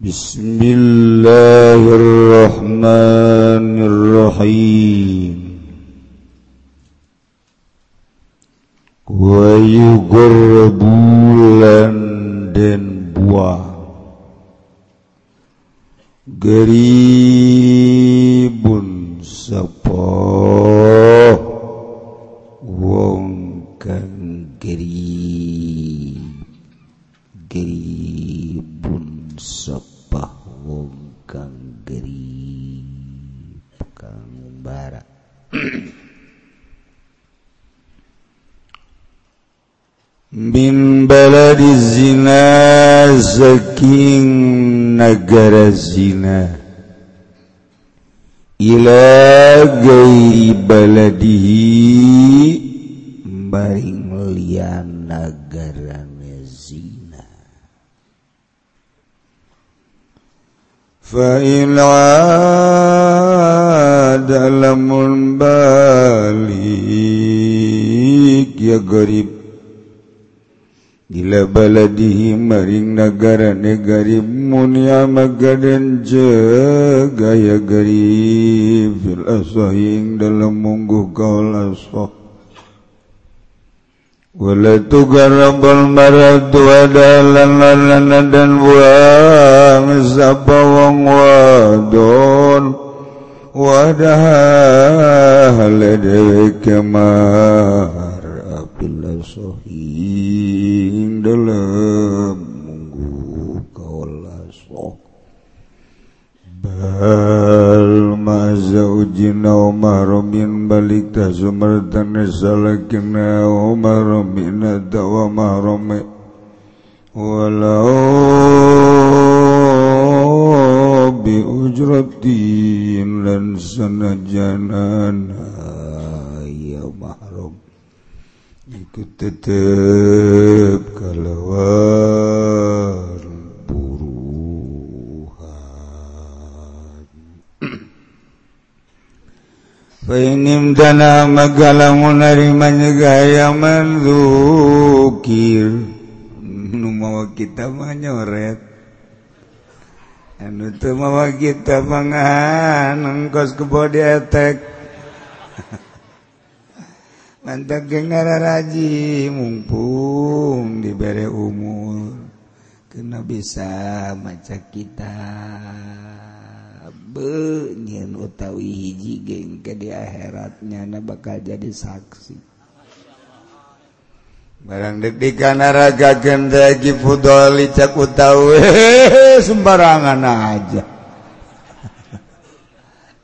بسم الله الرحمن الرحيم Wayu bulan dan buah. Geri saking negara zina ila gairi baladihi baring lian negara zina. Fa in dalam balik ya garib Ila baladihi maring nagarane garib munia magadan jagaya garib. Fil asahing dalam mungguh kaul asah. Wala tugarabal maradu adalan lanan dan buang sapa wong wadon. Wadah hal dewe kemah. Halmazaujiumamin baliktah Sumertanlakinaumarminawame walau bi ujratin lan sanajanan ya mahrum ikut tetep kalawan Fainimdana magalamun ari manyegaya mandzukir. Nu mawa kita mah nyoret. Anu teu mawa kita mangan engkos kebodi etek Mantap Mantak raji mumpung dibere umur. Kena bisa maca kita. benyin utawi hiji geng ke di akhiratnya na bakal jadi saksi. Barang deg-degan raga gendagi fudoli cak utawi sembarangan aja.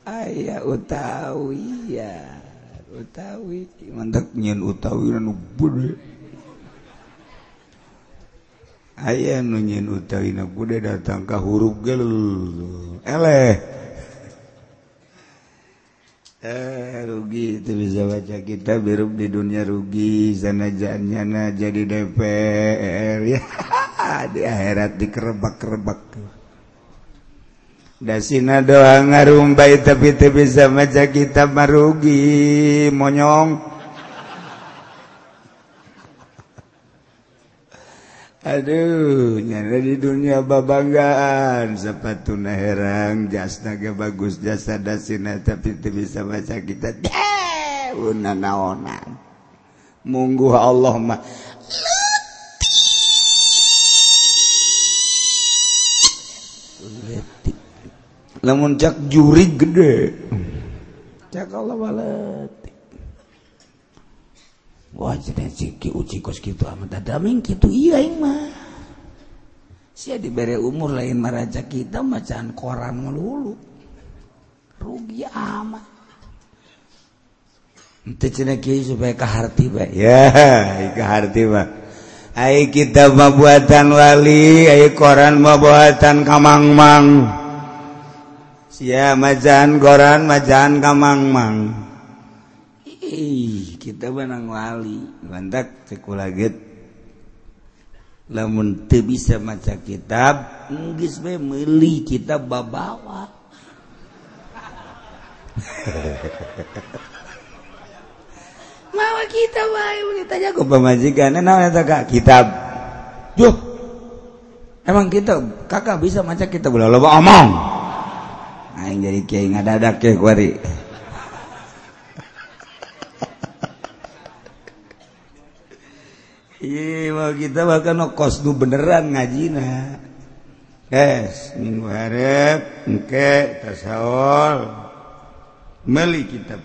Ayah utawi ya. Utawi mandak nyen utawi nu bude. Aya nunyin utawi na bude datang ka huruf gel. Eleh. eh rugi itu bisa baca kita biru di dunia rugi sana na jadi DPR ya. Di akhirat dikerebak-kerebak. Dasina doa ngarumbai tapi teu bisa baca kita merugi monyong. Aduh nyana di dunia babanggaan sepatu na herang jas naga bagus jasa dasina tapi itu bisa baca kita una naonan munggu Allah mah Letik. Cak juri gede. Cak Allah balet. diberre umur lain meraja kita macaan koran melulu rugi amat. Supaya kehati Hai kita pembuatan wali Ayu koran pembuatan kamangmang. Si majan koran majan kamangmang. Ih kita benang wali. Mantak sekulaget lamun teu bisa maca kitab geus we meuli kitab babawa. Mawa kita wae ditanya ku pamajikan naon eta kitab. Yuh emang kita kakak bisa maca kita boleh lo omong. Aing jadi kiai ngadadak ya kuari Iwa kita bahkan no kos nu beneran ngajina. Tes minggu harap engke tasawol meli kitab.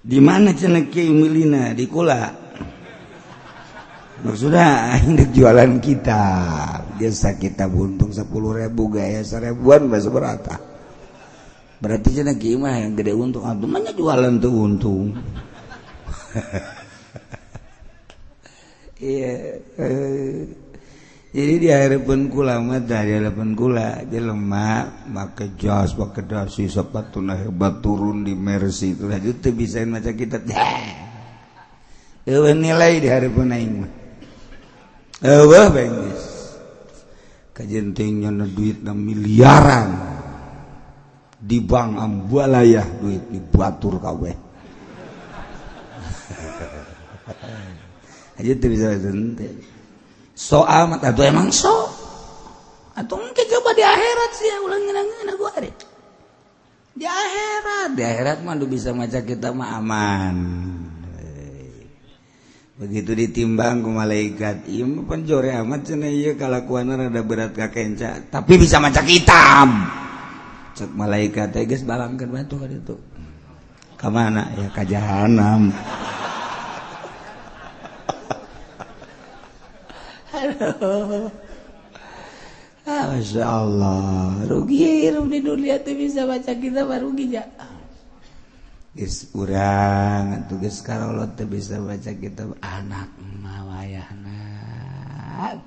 Di mana cenah kiai milina di kula? sudah ini jualan kita Biasa kita buntung sepuluh ribu gaya seribuan bahasa berata Berarti cina kimah yang gede untung Aduh mana jualan tuh untung Eh, jadi diarepun kulama diarepun kula jelema make jos pakai dasi sepatuna hebat turun di mercy. Itu aja teu bisa maca kita. Eueuh eh, nilai diarepun aing mah. Eueuh bae geus nyana duit na miliaran. Di bank ambalaya duit dibatur kabeh aja teu bisa teh soal emang so. Atau mungkin coba di akhirat sih ulang ngenang ngenang gua di akhirat di akhirat mah lu bisa maca kita mah aman. Begitu ditimbang ku malaikat iya penjore amat cina iya kalakuan rada berat kakenca tapi bisa maca kitab cek malaikat ya guys balangkan batu kan itu. Kemana ya ka jahanam. Aduh. Ah, Masya Allah. Rugi hirup di dunia tuh bisa baca kita mah rugi ya. Gis kurang, atau gis karolot tuh bisa baca kita anak mawayahna.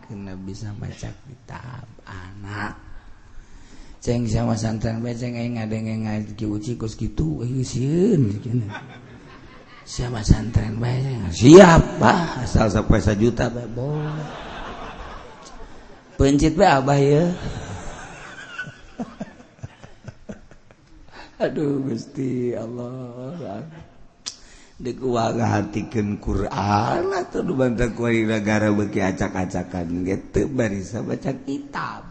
Kena bisa baca kitab anak. Ceng sama santan bae ceng eh, aing ngadenge eh, ngaji uci kus kitu euy eh, sieun sama santan bae siap pak asal sampai sejuta bae boleh pencit be abah ya. Aduh gusti Allah. Dek waga hatikan Quran atau nu bantak kuari negara bagi acak-acakan. Gitu barisa baca kitab.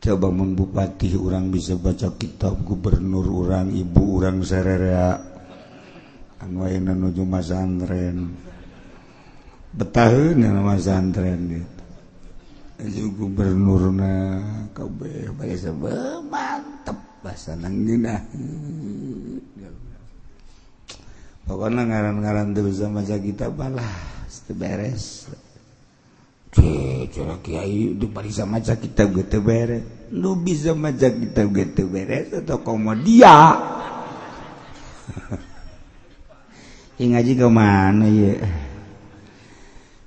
Coba membupati orang bisa baca kitab gubernur orang ibu orang serera anu ayeuna nuju masantren betahun masantren gitu gubernurna kabeh bari sebab mantep basa nanggina. Pokoknya ngaran-ngaran tuh bisa maca kita balah teu beres. Cara kiai itu bari bisa maca kita ge teu beres. Nu bisa maca kita ge teu beres atau komo dia ngaji kemana ya?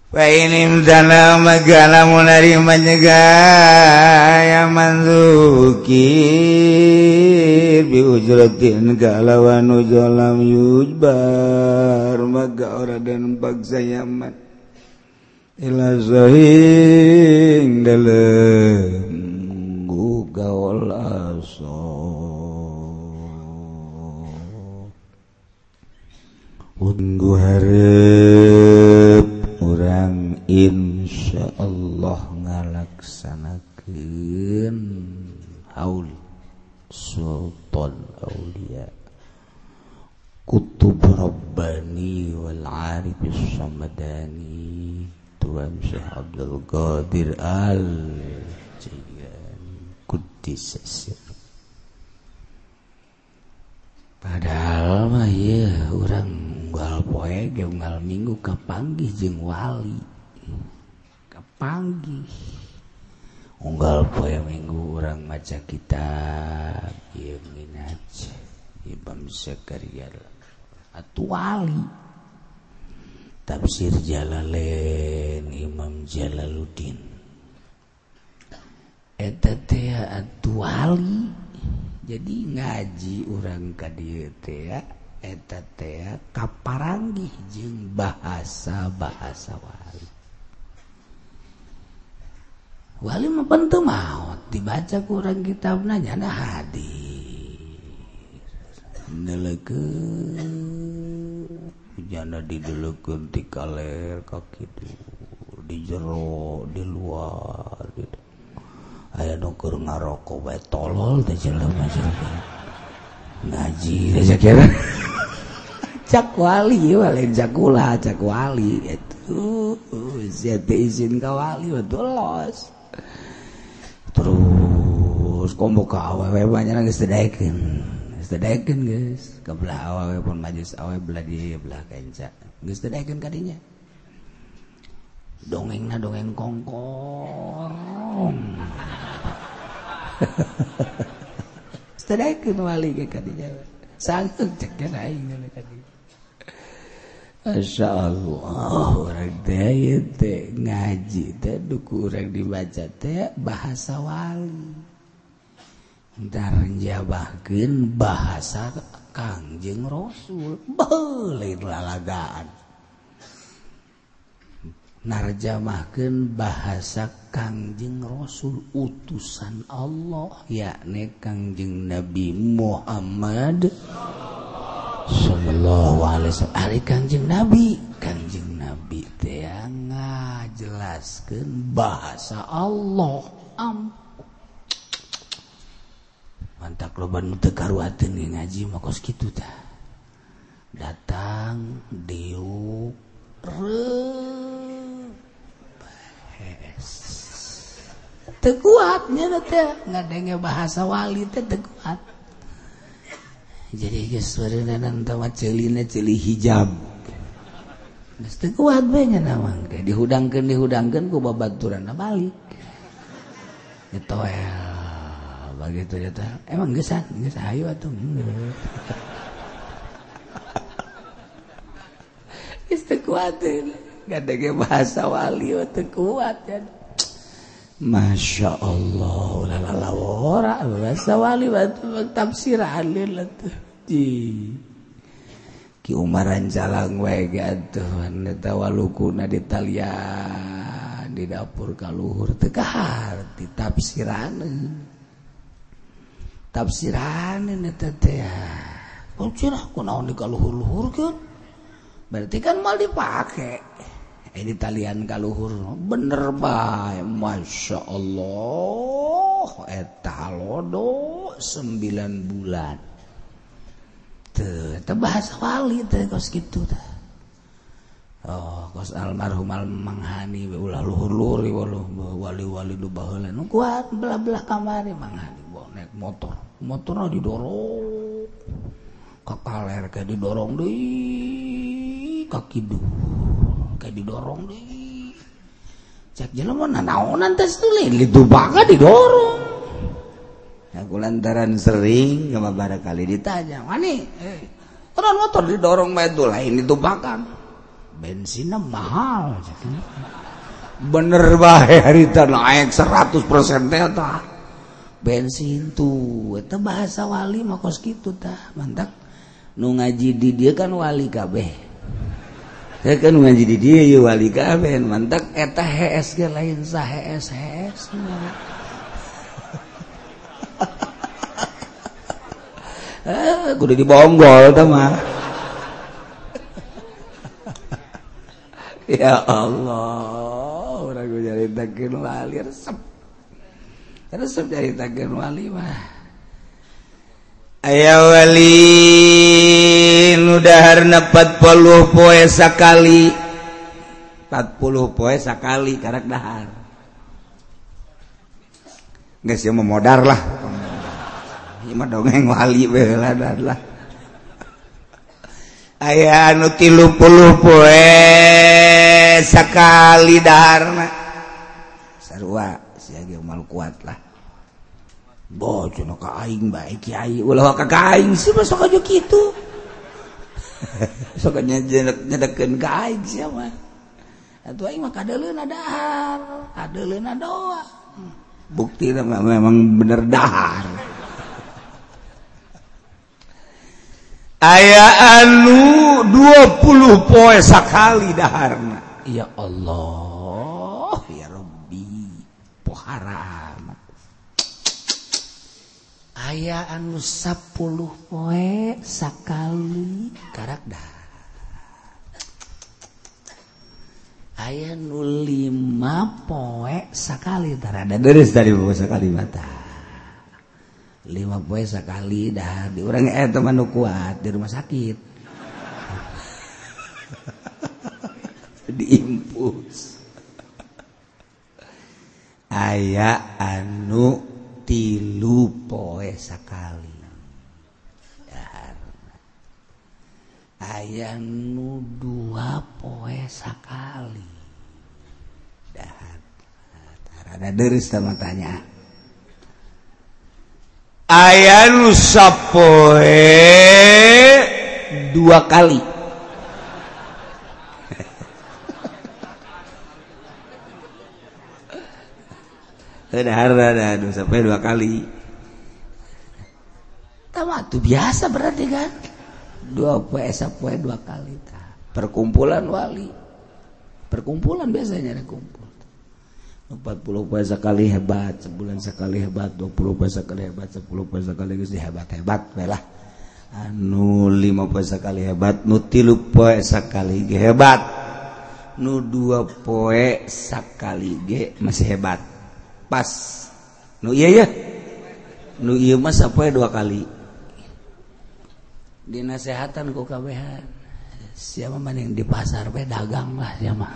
Wainimdana magala munari menyegaya manzukir biujratin galawan ujolam yujbar maga ora dan bagsa yaman ila zahing dalem gugaol aso Unggu hari Insya Allah haul Sultan Aulia. Kutub Rabbani wal Arif Samadani Tuhan Syekh Abdul Qadir Al Jilani Kudis Padahal mah ya orang unggal poe ge unggal minggu kapanggih jeung wali pagi unggal poe minggu orang maca kitab ieu minaj Imam Zakaria atuali tafsir Jalalain Imam Jalaluddin. Eta teh atuali jadi ngaji orang ka dieu teh eta teh kaparanggih jeung bahasa-bahasa wali. Wali pentu maut dibaca kurang kitab nanya ada hadir. Neleke jana dideleukeun ti kaler ka kitu di jero di luar gitu. Aya nu keur ngaroko bae tolol teh jelema jelema. Ngaji aja kira. cak wali wali cak kula cak wali itu. Zat izin ka wali betul los. terus komboka awewe banyak geus sedaikeun. geus dedekeun geus. Kebelah awewe pun majus awewe belah di belah kenca. Geus sedaikeun kadinya. Dongengna dongeng kongkong. Sedaikeun wali ge kadinya. Sanggup cek aing kadinya. Masya Allah ngaji teh duku orang dibaca teh bahasa Wali. Jabahkin bahasa Kangjeng Rasul. Lalagaan. Narjamahkan bahasa Kangjeng Rasul utusan Allah yakni Kangjeng Nabi Muhammad Allah Shallallahu Alaihi Wasallam Ari kanjeng Nabi. Kanjeng Nabi teang ngajelaskan bahasa Allah. Am. Mantak loban teu karuateun ngaji makos gitu kitu tah. Datang diuk teu kuat nya teh. Bahasa wali teh teu kuat. jadi hijab. Dihudangkan dihudangkan ku babaturan balik. Itu begitu dia teh emang gesan geus hayu atuh. Geus teu kuat gak ada bahasa wali teu kuat ya. Masya Allah. Lalala ora bahasa wali batu tafsiran lah ki umaran jalang wae gatuh eta walukuna di talian di dapur kaluhur teu kaharti tafsiran tafsiran eta teh oh cirah di kaluhur-luhur kan berarti kan mal dipake. ini talian kaluhur bener baik Masya Allah. Etalodo sembilan bulan. Tuh itu bahasa wali tuh kos gitu tuh oh kos almarhum almanghani ulah luhur luhur wali wali lu bahulah nu kuat belah belah kamari manghani naik motor. Motornya didorong. Kakaler kayak didorong deh kaki dulu didorong didorong. Aku lantaran sering sama bara kali ditanya mana eh, orang motor didorong itu lain itu bakal bensinnya mahal bener bae harita naik 100 persen tak bensin tuh itu bahasa wali makos gitu tah mantap. Nu ngaji di dia kan wali kabeh. kan ngaji di dia ya wali kabeh mantak eta HS ge lain sah HS HS Eh, kudu dibonggol ta mah. ya Allah, urang nyaritakeun wali resep. Resep nyaritakeun wali mah. ayawali mudahar nepat puluh poe sakali. 40 poe sakali karak dahar. Guys ya memodar lah. Mah dongeng wali beladar lah. Ayah anu tilu puluh poe sakali dahar sarua siaga mal kuat lah. Bo kaing baik Kyai ulah ka kaing sih mah sok aja kitu. sok nyedekeun ka aing sia mah. Atuh aing mah kadeuleuna dahar, kadeuleuna doa. Bukti memang bener dahar. Aya anu 20 poe sakali daharna. Ya Allah. ayaan nu 10 poe sakali. Karakter. Aya nu 5 poe sakali. Tarada deres dari buku sakali mata. 5 poe sakali dah. Di orang eh teman nu kuat di rumah sakit. Diimpus. Aya anu tilu poe sakali. Ayaah nu dua poe sakali. Ada deris sama tanya. Ayaah nu sapoe dua kali. Ada ada sampai dua kali. Tuh biasa berarti kan? Dua puasa poe dua kali. Perkumpulan wali. Perkumpulan biasanya ada kumpul. 40 puasa kali hebat sebulan sekali hebat 20 puasa kali hebat 10 puasa kali geus hebat hebat lah. Anu 5 puasa kali hebat nu 3 puasa kali ge hebat. Nu 2 poe sakali ge masih hebat pas. Nu iya ya nu iya mas apa ya dua kali. Dinasehatan ku kabehan siapa mana yang di pasar bae dagang lah siapa.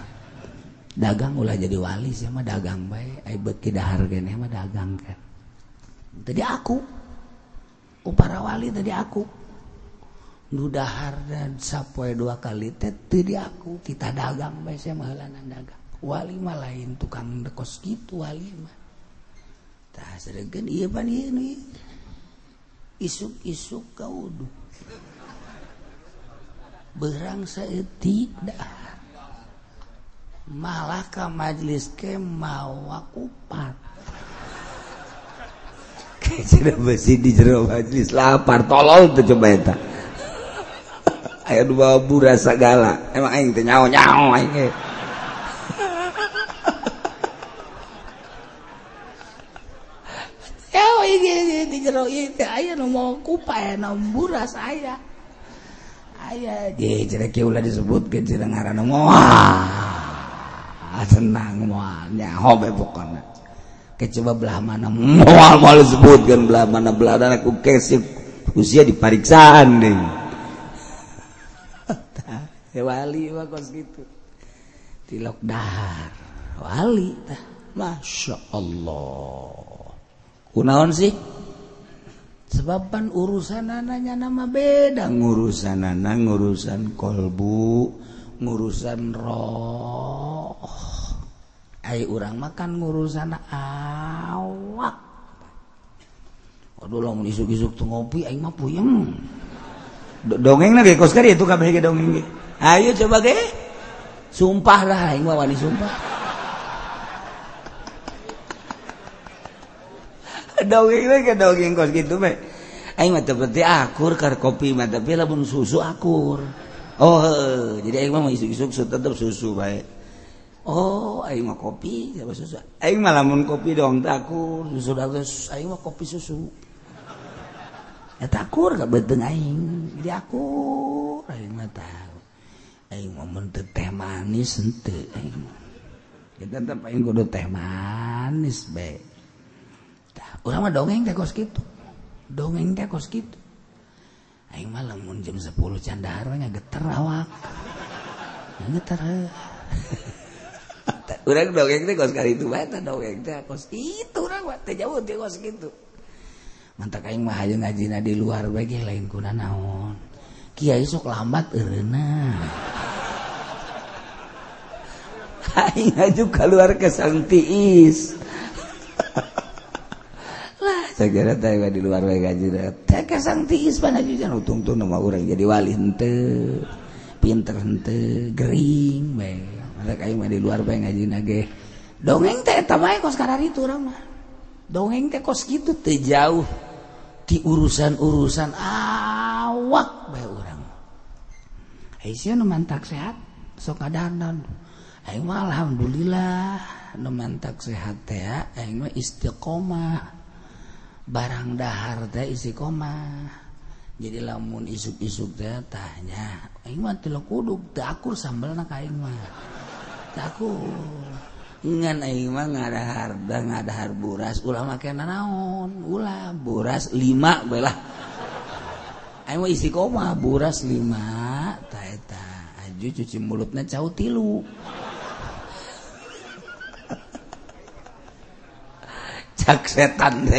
Dagang ulah jadi wali siapa dagang bae ai beki dahar gene mah dagang kan tadi aku. Ku para wali tadi aku. Nu dahar dan sapoe dua kali teh tadi aku. Kita dagang bae siapa heulanan dagang. Wali mah lain tukang dekos gitu wali mah. isuk-isuk kau berang saya tidak malah ke majelis kemawakupat kecil besi di jero majelis lapar tolol tuh coba eta. Ayo dua babu rasa gala. Emang aing teh nyao nyao aing eh. di jero kupa saya ayaah disebut ah, ke ngaran senang mualnya hobe pokoknya kecoba belah mana mual mual disebutkan belah mana belah dan aku kesip. Usia diperiksaan deh. Ya wali mah kos gitu. Tilok dahar wali tah. Masya Allah. kunaon sih sebabban urusan anaknya nama beda ngurusan anak ngurusan kolbu ngurusan roh Ayo urang makan ngurusan awak Aduh lamun isuk-isuk tuh ngopi aing mah puyeng. Dongeng lagi kos itu kabeh dongeng. Ayo coba ge. Sumpah lah aing mah wani sumpah. Dongeng kos gitu be aing mah seperti akur kar kopi mah tapi lamun susu akur. Oh jadi aing mah isu-isu tetep susu bae. Oh aing mah kopi siapa susu. Aing mah lamun kopi dong tak akur. Susu terus aing mah kopi susu. Ya takur gak beteng aing. Jadi akur aing mah tahu aing mah menteu teh manis henteu aing kita tetep aing kudu teh manis bae ulama dongeng teh kos gitu dongeng teh kos gitu aing mah lamun jam 10 candahar mah geter awak. Geter urang dongeng teh kos kali itu bae dongeng teh kos itu urang mah. Teh jauh teh kos gitu mantak aing mah hayang ngajina di luar bagi lain kuna naon. Kiai sok lambat eureuna aing aju keluar ke Sang Tiis di luar wae gaji teh. Kesang tiis pan jangan utung tuh nama orang jadi wali hente pinter hente gering bae masa kayak mah di luar wae ngaji nage dongeng teh tamai kos karar itu orang mah. Dongeng teh kos gitu teh jauh di urusan-urusan awak bae orang Aisyah nu mantak sehat sok adanan aing mah alhamdulillah nu mantak sehat teh aing mah istiqomah. barang dahar teh istiqomah jadi lamun isuk-isuk teh tanya aing mah teu kuduk teu akur sambelna ka aing mah? Teu akur. Ngan aing mah ngadahar da ngadahar buras ulah make naon ulah buras lima belah aing mah istiqomah buras 5 ta eta aju cuci mulutna cau tilu. cak setan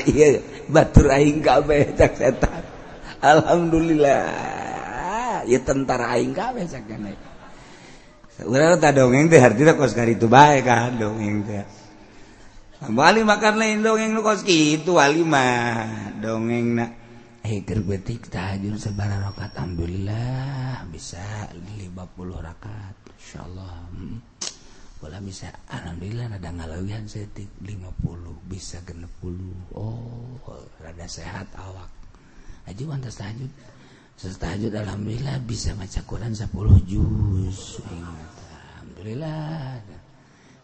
batur aing kabeh cak setan. Alhamdulillah. Ya tentara aing kabeh cak kene. Urang tak dongeng teh hartina kos kari itu bae kan dongeng teh. Wali makan lain dongeng nu kos kitu wali mah. Dongeng nak eh gerbetik tahajud sabaraha rakaat alhamdulillah. Bisa 50 rakaat insyaallah. Hmm. bisa Alhamdulillah ada ngalewihan setik 50 bisa 60 Oh rada sehat awak. Aja wantas tahajud? Setelah tahajud Alhamdulillah bisa baca Quran 10 juz. Ingat Alhamdulillah.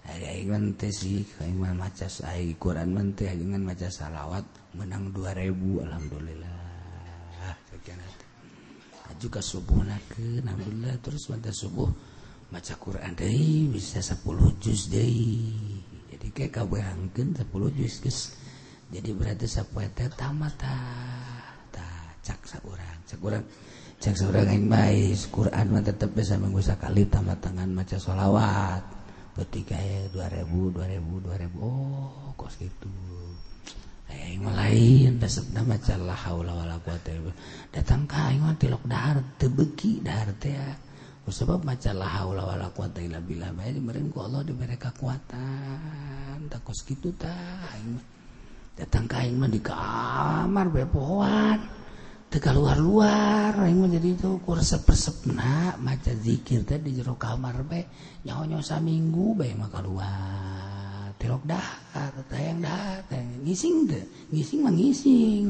Aing mente sih Aing maca Aing Quran mente Aing maca salawat Menang 2000 Alhamdulillah. Sekian Aju ke? Subuh Alhamdulillah. Terus mata subuh? maca Quran deui bisa 10 juz deui. Jadi kayak kabehangkeun 10 juz geus. Jadi berarti sapoe teh tamata tah cak saurang cak urang. Cak saurang aing bae Quran mah tetep bisa minggu sakali tambah tangan maca sholawat beuti kae 2000 2000 2000 oh kos gitu. Aing mah lain resepna maca la haula wala quwata datang ka aing tilok dahar teu beuki dahar teh sebab macalah haula wala quwata illa billah. Bae meureun ku Allah dibere kekuatan. Takos kitu tah. Aing mah datang ka aing mah di kamar bae pohoan teu luar-luar aing mah jadi itu ku resep-resepna maca zikir teh di jero kamar bae nyaho-nyaho saminggu bae mah kaluar tilok dahar tayang dahar teh ngising teh. Ngising mah ngising.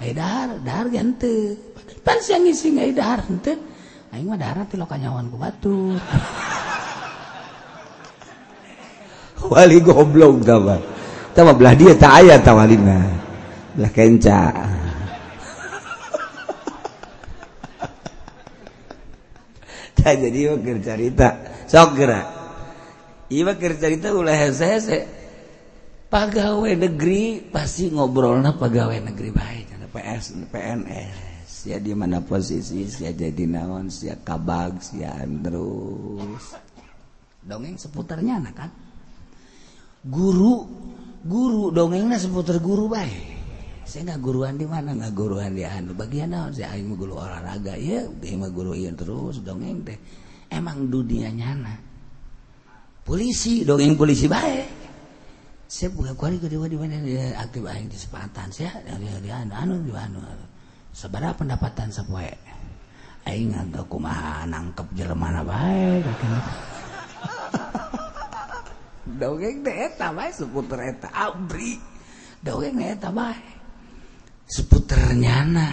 Ai dahar dahar ganteng pan siang ngising ai dahar henteu. Aing mah dahar tilok kanyawan ku batur wali goblok tah tah belah dia tak aya tawalina belah kenca. Jadi wakil cerita sok gerak iya wakil cerita ulah hese pegawai negeri pasti ngobrolnya pegawai negeri baik ada PS PNS sia di mana posisi sia jadi naon sia kabag sia terus dongeng seputarnya anak kan guru guru dongengnya seputar guru baik saya nggak guruan di mana nggak guruan di anu bagian naon saya aing guru olahraga ya dia mah guru iya terus dongeng teh emang dunia nyana polisi dongeng polisi baik saya buka kuali kedua di mana aktif aing di sepatan saya dari anu anu di anu, anu. seberapa pendapatan sepoe aing nganggo kumaha nangkep jelema bae dongeng teh eta bae seputar eta. Abri. Dongeng eta bae. Seputernya na.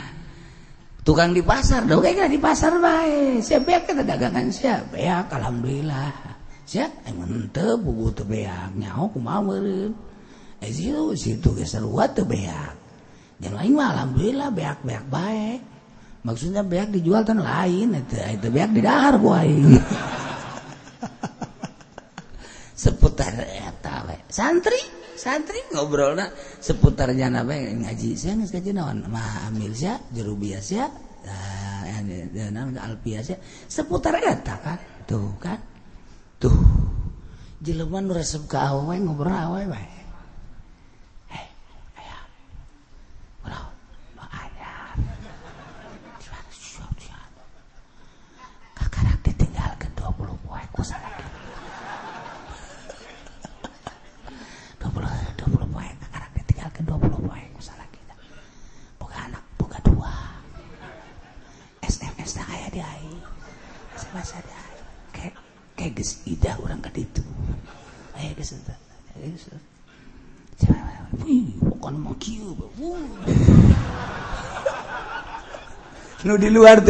Tukang di pasar dongeng di pasar bae. Siapa beak kita dagangan siapa ya alhamdulillah. Siap aing ente buku teu beak. Nyaho kumaha meureun? Eh, situ, situ, geser, buat tuh beak. Jangan lain mah alhamdulillah beak beak baik. Maksudnya beak dijual kan lain itu itu beak di dahar buai seputar eta santri santri ngobrol na seputarnya apa ngaji saya nggak ngaji nawan mah amil saya jeru biasa ya dan alpias ya seputar eta kan? Tuh kan? Tuh. Jelema nu resep ka awe ngobrol awe masa kayak kayak geus idah urang ka ditu aya geus eta geus Wih, bukan mau kiu, Nu di luar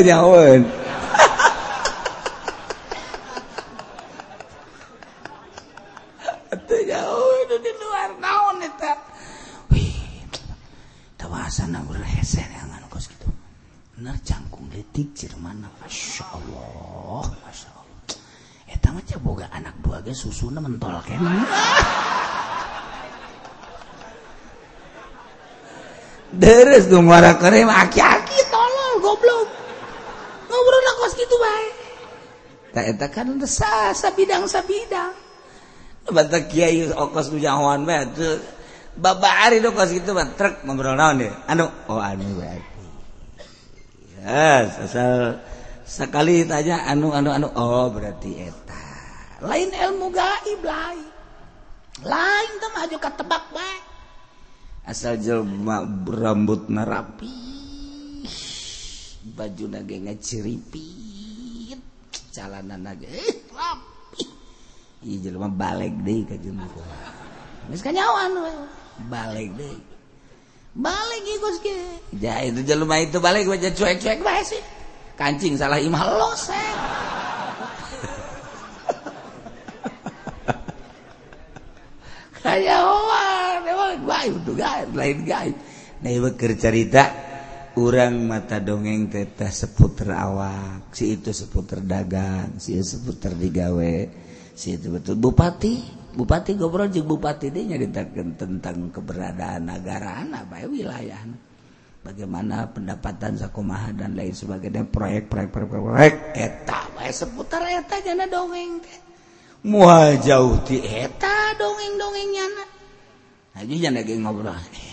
di luar naon eta. Wih. Ya, kos. Gitu. nerjang nyawan. mana Masya Allah Masya Allah boga anak dua susu mentol deres dong kere aki-aki tolol goblok. Ngobrol kos gitu baik tak kan sa bidang sa bidang bata kiai okos nujawan bae babari do kos gitu mah ngobrol naon deh. Anu oh anu berarti yes, asal sekali tanya anu anu anu. Oh berarti eta. Lain ilmu gaib lain. Lain tuh maju ketebak bae asal jelma rambut narapi. Baju nage ngeciripit calanan nage eh, rapi. Iya jelma balik deh ke jelma Misalnya nyawa balik deh. Balik ikut ke. Ya itu jelma itu balik baca cuek-cuek bae sih. Kancing salah imah lo seh. Kanyawan, emang gaib tuh gaib, lain gaib. Nah, beker cerita orang mata dongeng teteh seputar awak, si itu seputar dagang, si itu seputar digawe, si itu betul bupati Bupati Gobrol jeung Bupati dia nyaritakan tentang keberadaan negara anak baik wilayah. Bagaimana pendapatan sakumaha dan lain sebagainya proyek proyek proyek proyek eta bae seputar eta jana dongeng teh. Mual jauh ti eta dongeng dongengnya na aja jana ge ngobrol.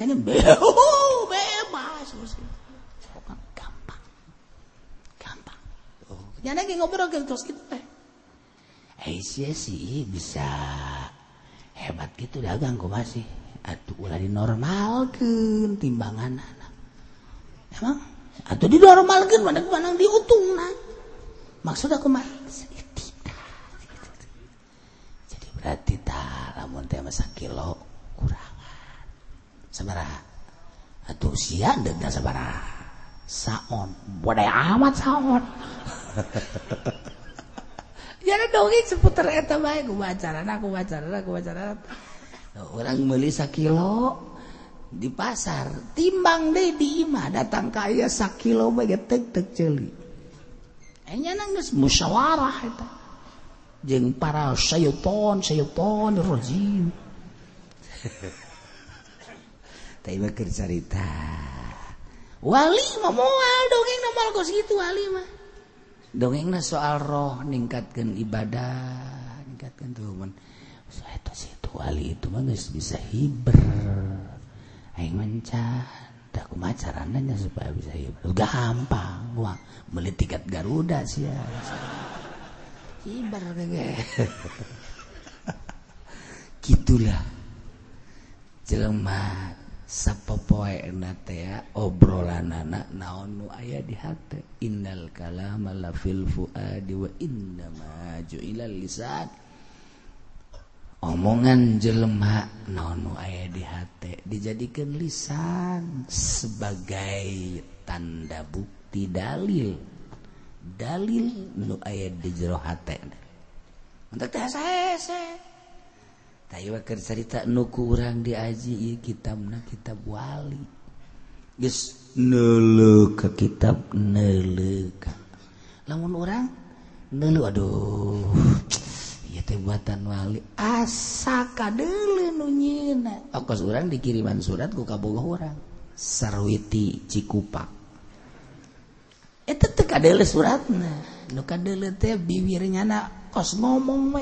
Tekannya oh, bebas. Gampang. Gampang. Oh lagi ngobrol gitu terus gitu. Eh. Eh sih bisa. Hebat gitu dagang kok masih. Atuh ulah dinormalkeun timbangan anak. Emang? Atau dinormalkeun mana mana diutung nah maksud aku mah berarti tak lamun teh masa kilo kurangan sabaraha. Atuh sia denda sabaraha. Saon. Bodai amat saon. Jadi dongeng seputar eta bae ku bacaran aku bacaran aku bacaran orang beli sakilo di pasar. Timbang deh di imah datang kaya sakilo bae tek tek celi Enya nangis musyawarah eta. jeung para sayupon sayupon rojim tapi bakir cerita wali mah moal dongeng nama kos gitu wali mah. Dongengna soal roh ningkatkan ibadah ningkatkan tuhan saya so, itu situ wali itu mah guys bisa hiber. Aing mancan tak kumacarannya supaya bisa hiber. Gampang wah beli tiket Garuda sih ya. gitulah. Jelemah sapopoe ya obrolan anak naon nu aya di hati innal kalama la fil fuadi wa inna ma lisan. Omongan jelema naon nu aya di hati dijadikan lisan sebagai tanda bukti dalil dalil nu aya di jero hati untuk teh hese tapi keur cerita nu kurang diaji kitab na kitab wali. Geus nele ke kitab nele ka. Lamun orang nele aduh ieu teh buatan wali. Asa nu nyeuna okos orang dikiriman surat ku kabogoh orang sarwiti cikupak ada surat bibirnya kos ngomong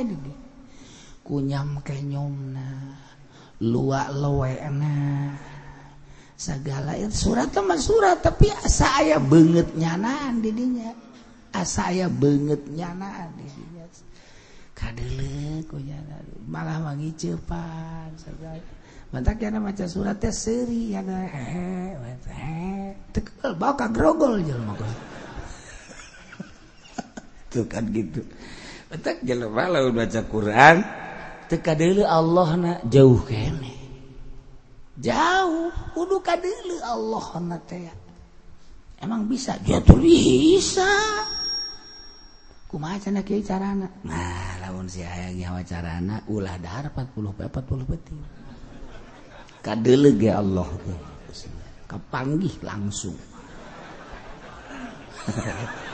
kunyam kenyomna luak lowe segala surat teman surat tapi asa aya banget nyanaan didinya asa aya banget nyanaan didinya kadele kunyana malah wangi cepat segala Mantak ya maca suratnya seri ya hehe hehe. Tekel bawa kagrogol jelma tuh kan gitu Betak jelema lamun baca Quran teu dulu Allah na jauh kene. Jauh kudu kadulu Allah na teh. Emang bisa? jatuh bisa. Kumaha cenah kieu carana? Nah, lamun si hayang nyawa carana ulah dahar 40 pe 40 peting. Kadeuleu ge Allah teh. Kepanggih langsung.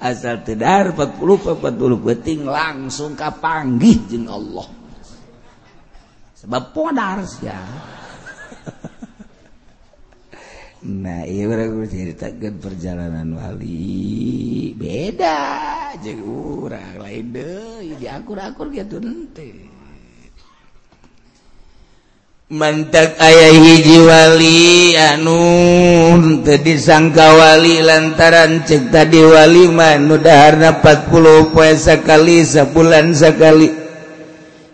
asal tedar 40 40 beting langsung kapanggih jeng Allah. Sebab podar ya nah iya berarti ceritakan perjalanan wali. Beda jeung urang lain deh. Diakur-akur gitu nanti. mantak ayah hijiwali anu tadi sangkawali lantaran cek tadi wali manudahana 40 poe sekali sebulan sekali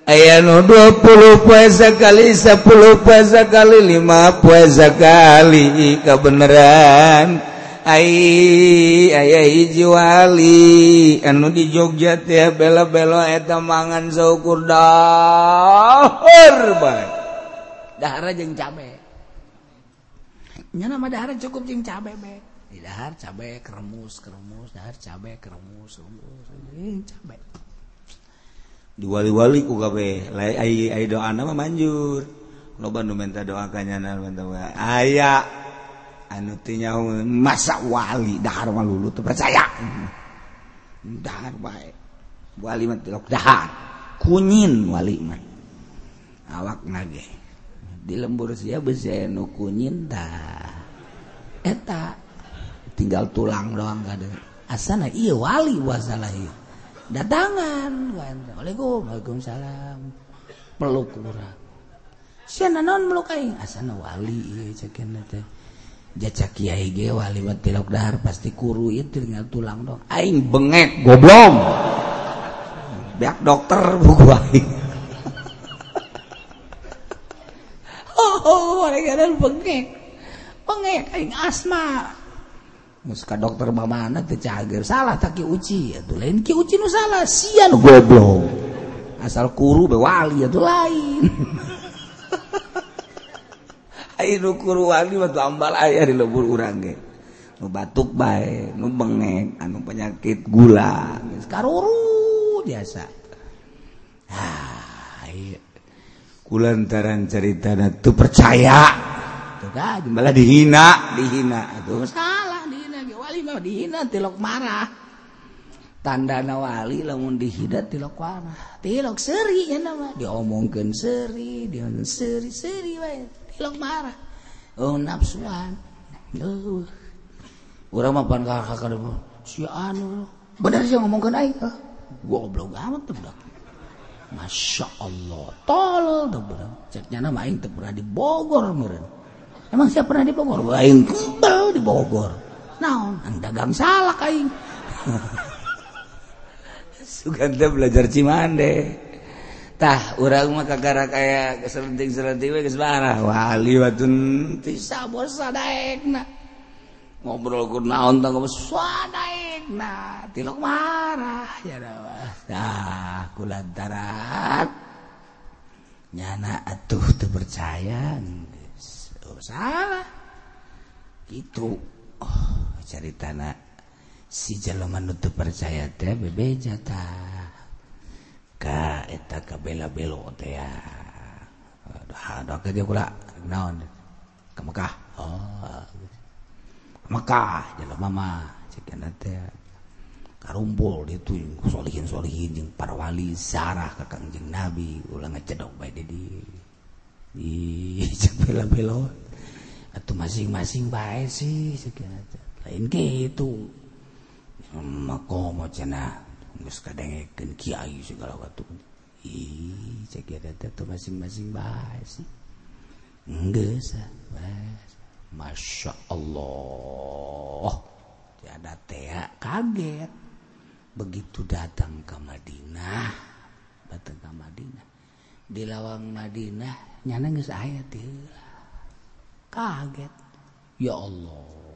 ayah nu 20 poe sekali 10 poe sekali 5 poe sekali kebenaran Hai ayah hijiwali anu di Jogja teh bela-belo eta mangan saukur dahar bae dahara jeung cabe. Nya nama dahara cukup jeung cabe be. Di dahar cabe keremus keremus. Dahar cabe keremus keremus. Cabe. Diwali-wali ku kabe lai ai ai doa nama manjur. Lo nu minta doa kanyana minta doa. Aya anu teu nyaho masa wali dahar mah lulu teu percaya. Dahar bae. Wali mah tilok dahar. Kunyin wali mah. Awak nage. di lembur sia bezenuku nyinta eta tinggal tulang doang kada asana iya wali wasalahi datangan Waalaikum Waalaikumsalam. Peluk urang. Siapa non meluk aing? Asana wali ieu cekin teh. Jaca kiai ge wali mah tilok dahar pasti kuru ieu tinggal tulang doang. Aing bengek goblok beak dokter buku aing. oh, asma. Muska dokter mana tercager salah tak uci? Itu lain ki uci nu salah. Sian goblok. asal kuru bewali itu lain. Ayo kuru wali batu ambal ayah di lebur urang ge. Nu batuk bae, nu bengek, anu penyakit gula, karuru biasa. Ah, kulantaran cerita tuh percaya malah dihina. Dihina aduh salah dihina. Wali mah dihina tilok marah. Tanda wali lamun dihina tilok marah. Tilok seri ya nama diomongkan seri dia seri seri wae tilok marah. Oh nafsuan oh orang mah pan kakak si anu benar sih ngomongkan aing ah. goblok amat tuh Masya Allah tol ceknya nama aing teu pernah di Bogor meureun. Emang siapa pernah di Bogor? Aing kembal di Bogor. Naon? Ang dagang salak aing. Sugan teh belajar Cimande. Tah urang mah kagara kaya selenting-selenting we geus barah. Wali watun tisabor sadaekna. ngobrol kurnaon tang geus naik nah tilok marah ya nah kulantaran nyana atuh teu percaya oh, salah gitu oh caritana si jalma nu teu percaya teh bebeja tah ka eta kabela belo teh ya aduh ada kerja kula naon ka Mekah oh Mekah jelema mah cekna teh. Karumpul ditu solihin-solihin jeung para wali sarah ka Kangjeng Nabi ulah ngecedok bae di di bela-bela atau masing-masing bae sih cekna lain gitu. Hmm, Mako mo cenah geus kadengekeun kiai segala waktu ih cekna teh masing-masing bae sih. Geus ah, bae. Masya Allah. Tiada tea kaget. Begitu datang ke Madinah datang ke Madinah. Di lawang Madinah nyana geus aya kaget. Ya Allah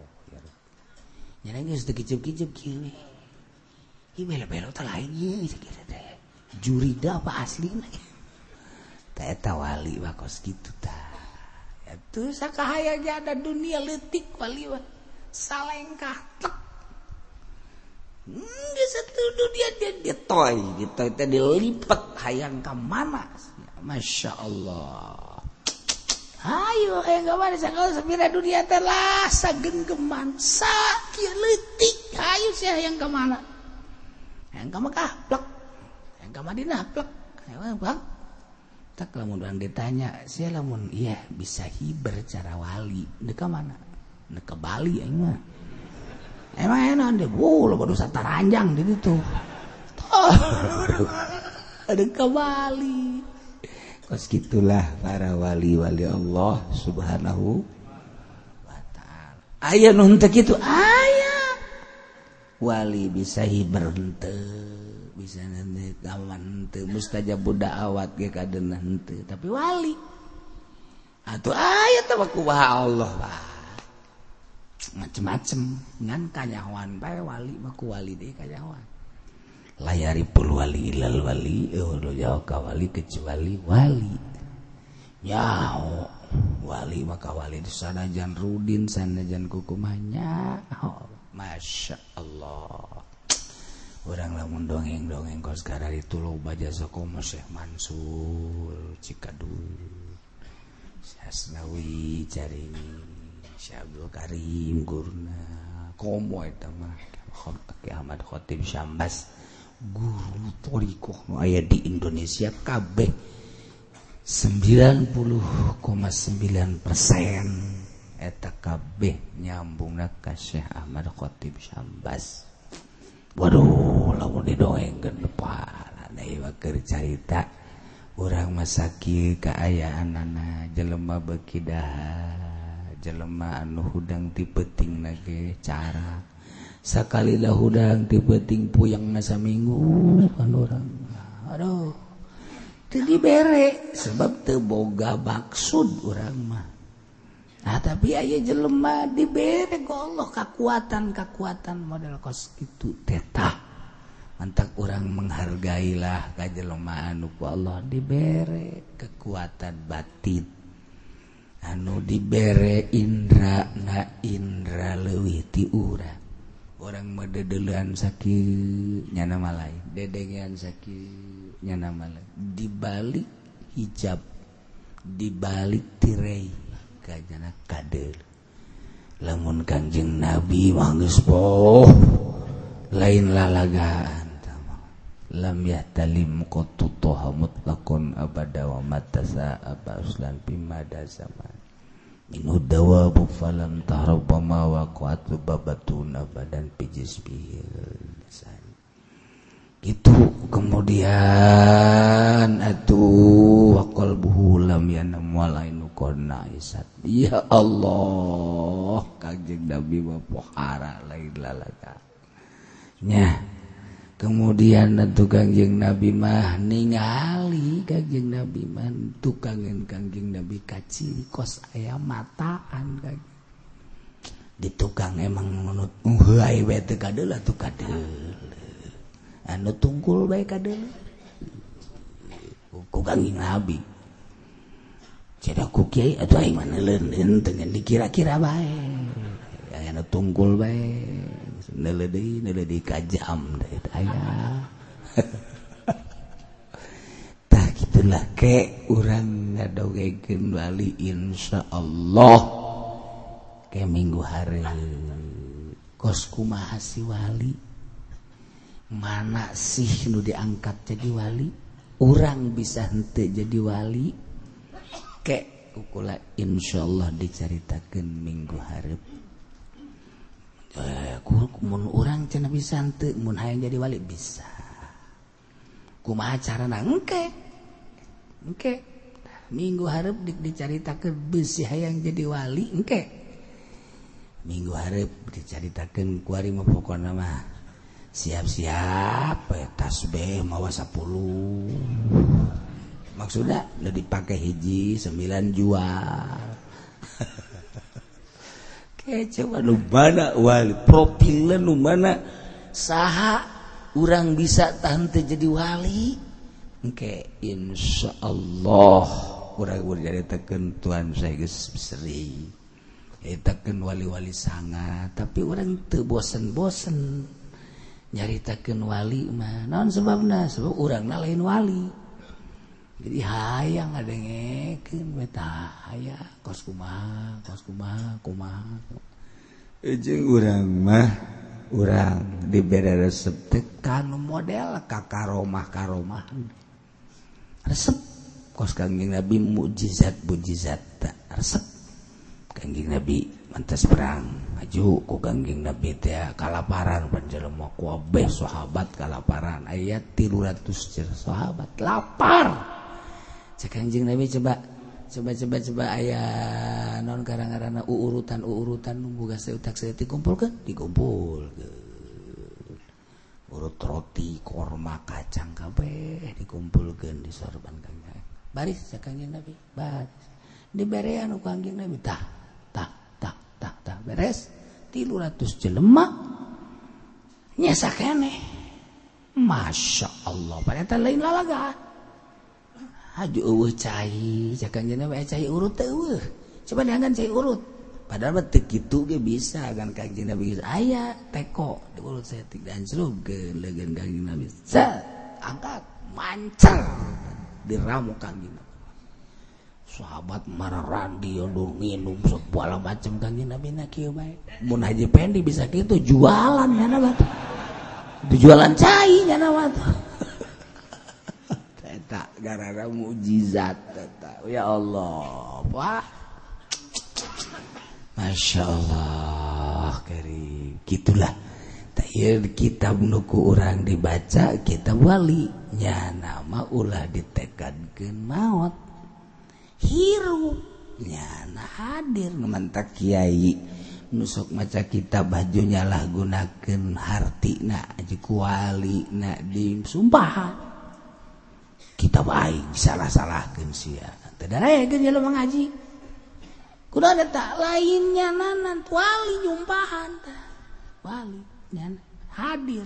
nyana geus teu kicip-kicip kieu ieu belo-belo teh lain ieu jurida apa asli teh eta wali bakos kitu tah. tuh sakahaya ada dunia letik waliwa salengkah tek. Hmm, Nggak satu dunia dia ditoy gitu itu dilipat hayang ke mana Masya Allah. Ayo eh, ke mana kalau sepira dunia telah genggeman sakit letik Ayo sih hayang ke mana Hayang ke Mekah plek. Hayang ke Madinah plek. Bang tak lamun orang ditanya saya lamun? Iya bisa hiber cara wali. Deka mana? Deka Bali emang emang enak deh. Wow lo baru sataranjang di situ. Deka Bali. Kos gitulah para wali-wali Allah subhanahu wa ta'ala. Ayah nuntek itu ayah wali bisa hiber henteu. bisa kawan mustaja Buddha awat tapi wali. Atau ayat aku Allah macem-macem. Ngan kanyawan bae wali maku wali deh kanyawan layari pul wali ilal wali udah jauh ka wali kecuali wali. Nyaho wali maka wali di sana jan rudin sana jan kukumanya oh, masya Allah. orang lamun dongeng dongeng kos gara itu lo baca sokomo Syekh Mansur Cikadul Syasnawi cari Syekh Abdul Karim Gurna komo itu mah Ki Ahmad Khotib Syambas. Guru toriko no aya di Indonesia kabeh. 90,9 persen eta kabeh nyambungna ka Syekh Ahmad Khotib Syambas. waduh lamun didoengkeun kepala carita. Orang masaki kaayaanana jelema beki jelema anu hudang ti peting cara. Sakalilah hudang ti peting puyang nasa minggu kan uh, orang aduh jadi bere sebab teboga baksud orang mah. Nah, tapi aya jelemah ku Allah kekuatan kekuatan model kos itu tetah mantap orang menghargailah kajjelemah anuku Allah dibere kekuatan batin. Anu dibere Indra na Indra leuwih ti urang. orang mededelan sakit nyana malai dedengan sakit nyana malai. Dibalik hijab dibalik tirai. kajjana kader. Lamun kanjeng nabi manggis poh lain lalagaan tamang lam yahtalim qatutuha mutlaqun abada wa matasa aba uslan bimada zaman. Inu dawabu falam tahrabama wa qatu babatun abadan pijis bihil itu kemudian atuh wakol buhulam ya namwalainu korna isat. Ya Allah kajeng nabi pohara lain lalaka nya kemudian atuh kangjeng nabi mah ningali kangjeng nabi mah tukangin kangjeng nabi kaci kos ayam mataan kangjeng di tukang emang menurut nguhai bete kadela tuh kadela anu tunggul baik ada ku kangjing nabi jadi ku kiai atau aing mana leuneun dengan dikira-kira baik anu tungkul baik neule deui neule deui kajam deui aya. Tah gitulah ke. Urang ngadogekeun wali insyaallah. Ke minggu hari. Kos kumaha si wali? mana sih nu diangkat jadi wali? Orang bisa hente jadi wali? Kek kukula insyaallah diceritakan minggu harap eh mun orang cina bisa hente mun hayang jadi wali? Bisa. Kumaha carana? Engke. Engke. Minggu harap dik diceritakan besi hayang jadi wali? Engke. Minggu harap diceritakan kuari mah pokokna mah. siap-siap eh, tasbih mawa 10 maksudnya udah dipakai hiji 9 jual kecewa nu mana wali profilnya nu mana. Saha orang bisa tahan jadi wali. Engke insya Allah kurang udah jadi teken Tuhan saya geus sering eh, wali-wali sangat tapi orang teu bosen-bosen. nyaritakan wali mah. Non sebabnya sebab orang na lain wali. Jadi hayang ada ngeken beta hayang kos kumaha kos kumaha kumaha. Eh, Ejeng urang mah urang di beda resep tekan model kakaromah karomah resep. Kos kangjeng nabi mujizat mujizat tak resep. Kangjeng nabi mantas perang. maju ku gangging Nabi teh kalaparan panjelema ku abeh sahabat kalaparan. Aya 300 sahabat lapar. Cek anjing Nabi coba coba coba coba aya non karang-karana uurutan uurutan nunggu gas utak saya dikumpulkan dikumpul urut roti korma kacang kabeh dikumpulkan disorban kanjeng baris cek anjing Nabi. Baris. Diberian ku anjing Nabi? Tah tah. tak tak beres. Tilu ratus jelema. Nyesa kene. Masya Allah pada tak lain lalaga. Haju eueuh cai jakan jana wae cai urut teu eueuh. Coba diangkan cai urut. Padahal betul gitu ge bisa kan kanjeng Nabi geus aya teko. Diurut saya tik dan serupkeun leungeun kanjeng Nabi. Angkat mancar. Diramu kanjeng Nabi. Sahabat marah randi undur minum segala macam. Kangjeng Nabi nak kieu bae mun Haji Pendi bisa gitu jualan ya nama jualan cai ya nama eta gara-gara mujizat eta ya Allah wah Masya Allah kari gitulah. Tahir kitab nuku orang dibaca kitab wali. Nya nama ulah ditekankeun maut hirupnya hadir memantak Kyai nusok maca kitab bajunya lah gunakan harti na bing sumpah. Kita baik salah-salahkan mengaji ada tak lainnya nanan wali jumpahan wali dan hadir.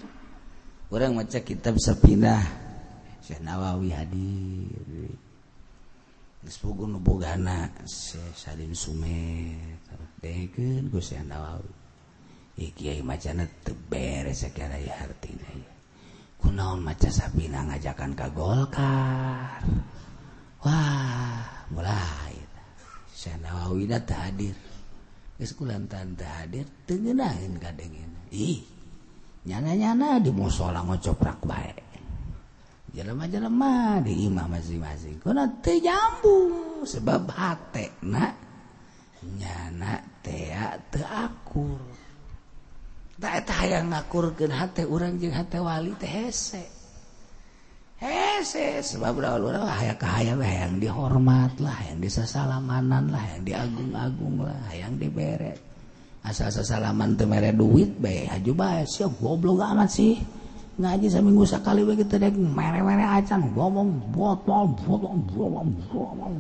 Orang maca kitab sepindah Syekh Nawawi hadir. Gispugun bogana si Salim Sumer dehkeun Gusti Nawawi Ieu kiai macana teu beres sakara ieu hartina. Kunaon maca sapina ngajakan ka Golkar. Wah, mulai Si Andawawi da teu hadir. Geus kulantan teu hadir teu ngeunaheun ka. Ih, nyana-nyana di musola ngocoprak bae. jelema-jelema di imah masing-masing. Kuna teu jambung sebab hatena nyana tea teu akur. Da eta hayang ngakurkeun hate urang jeung hate wali teh hese. Hese sebab urang hayang kahayang hayang dihormat lah hayang disasalamanan lah hayang diagung-agung lah hayang dibere asal sasalaman teu mere duit bae haju bae sia goblok amat sih. ngaji seminggu sekali begitu dek mere-mere acan ngomong botol botol botol botol.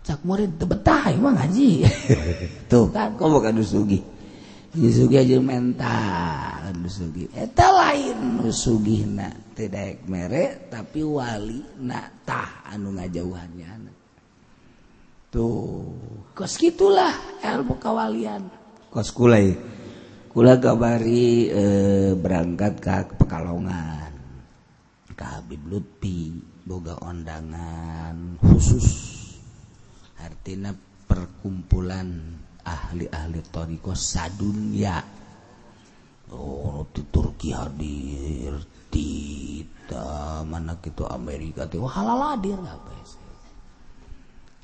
Cak murid betah emang ngaji. Tuh kan kok bukan dusugi? Dusugi aja mental dusugi. Eta lain nusugi teu tidak mere tapi wali na tah anu ngajauhannya. Tuh kos gitulah ilmu kawalian. Kos kulai. Kula kabari eh, berangkat ke Pekalongan ke Habib Lutfi boga ondangan khusus. Artinya perkumpulan ahli-ahli toriko sadunya. Oh di Turki hadir di mana gitu Amerika tuh. Halal hadir apa sih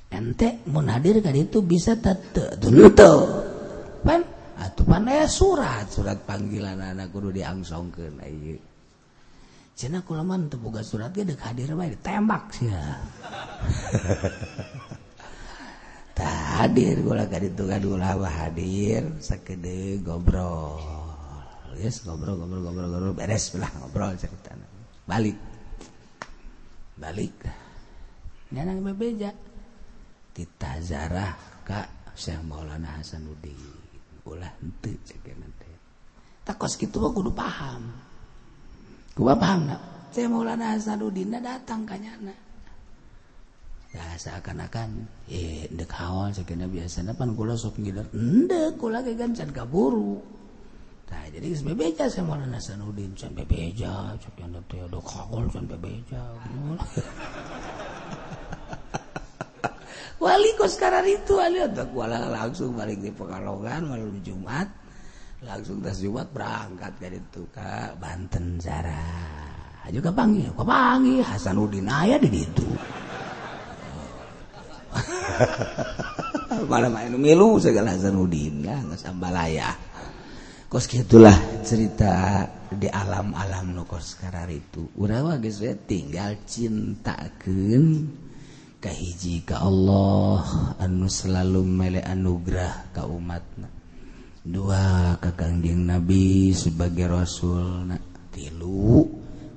ente mau hadir kan itu bisa tete dulu tuh pan atau pan aya surat surat panggilan anak kudu diangsongkeun ieu cenah kula mah teu boga surat ge deuk hadir bae ditembak sia. Tah hadir kula ka ditu kadula hadir sakede ngobrol yes ngobrol ngobrol ngobrol ngobrol beres belah ngobrol ceritana. Balik. Balik. Nyanang bebeja. Ditazarah ka Syekh Maulana Hasanuddin ulah henteu sekian teh. Takos kitu mah kudu paham. Gua paham na. Saya Maulana Hasanuddin datang kanyana. Ya seakan-akan eh ndek hawal sakena biasana pan kula sok ngider. Endek kula ge gancan kaburu. Tah jadi geus bebeja saya Maulana Hasanuddin can bebeja, cek yang teh do kagol can bebeja. wali kos karar itu wali. Untuk wala langsung balik di Pekalongan malam Jumat. Langsung tas Jumat berangkat dari itu ke Banten Zara. Juga panggil. Kok panggil? Hasanuddin ayah di situ. Malam main milu segala Hasanuddin lah nggak sambalaya kos gitulah cerita di alam-alam no kos karar itu. Udah guys tinggal cintakan kahiji ka Allah anu selalu mele anugerah ka umatna. Dua kakangjeng Nabi sebagai rasul na tilu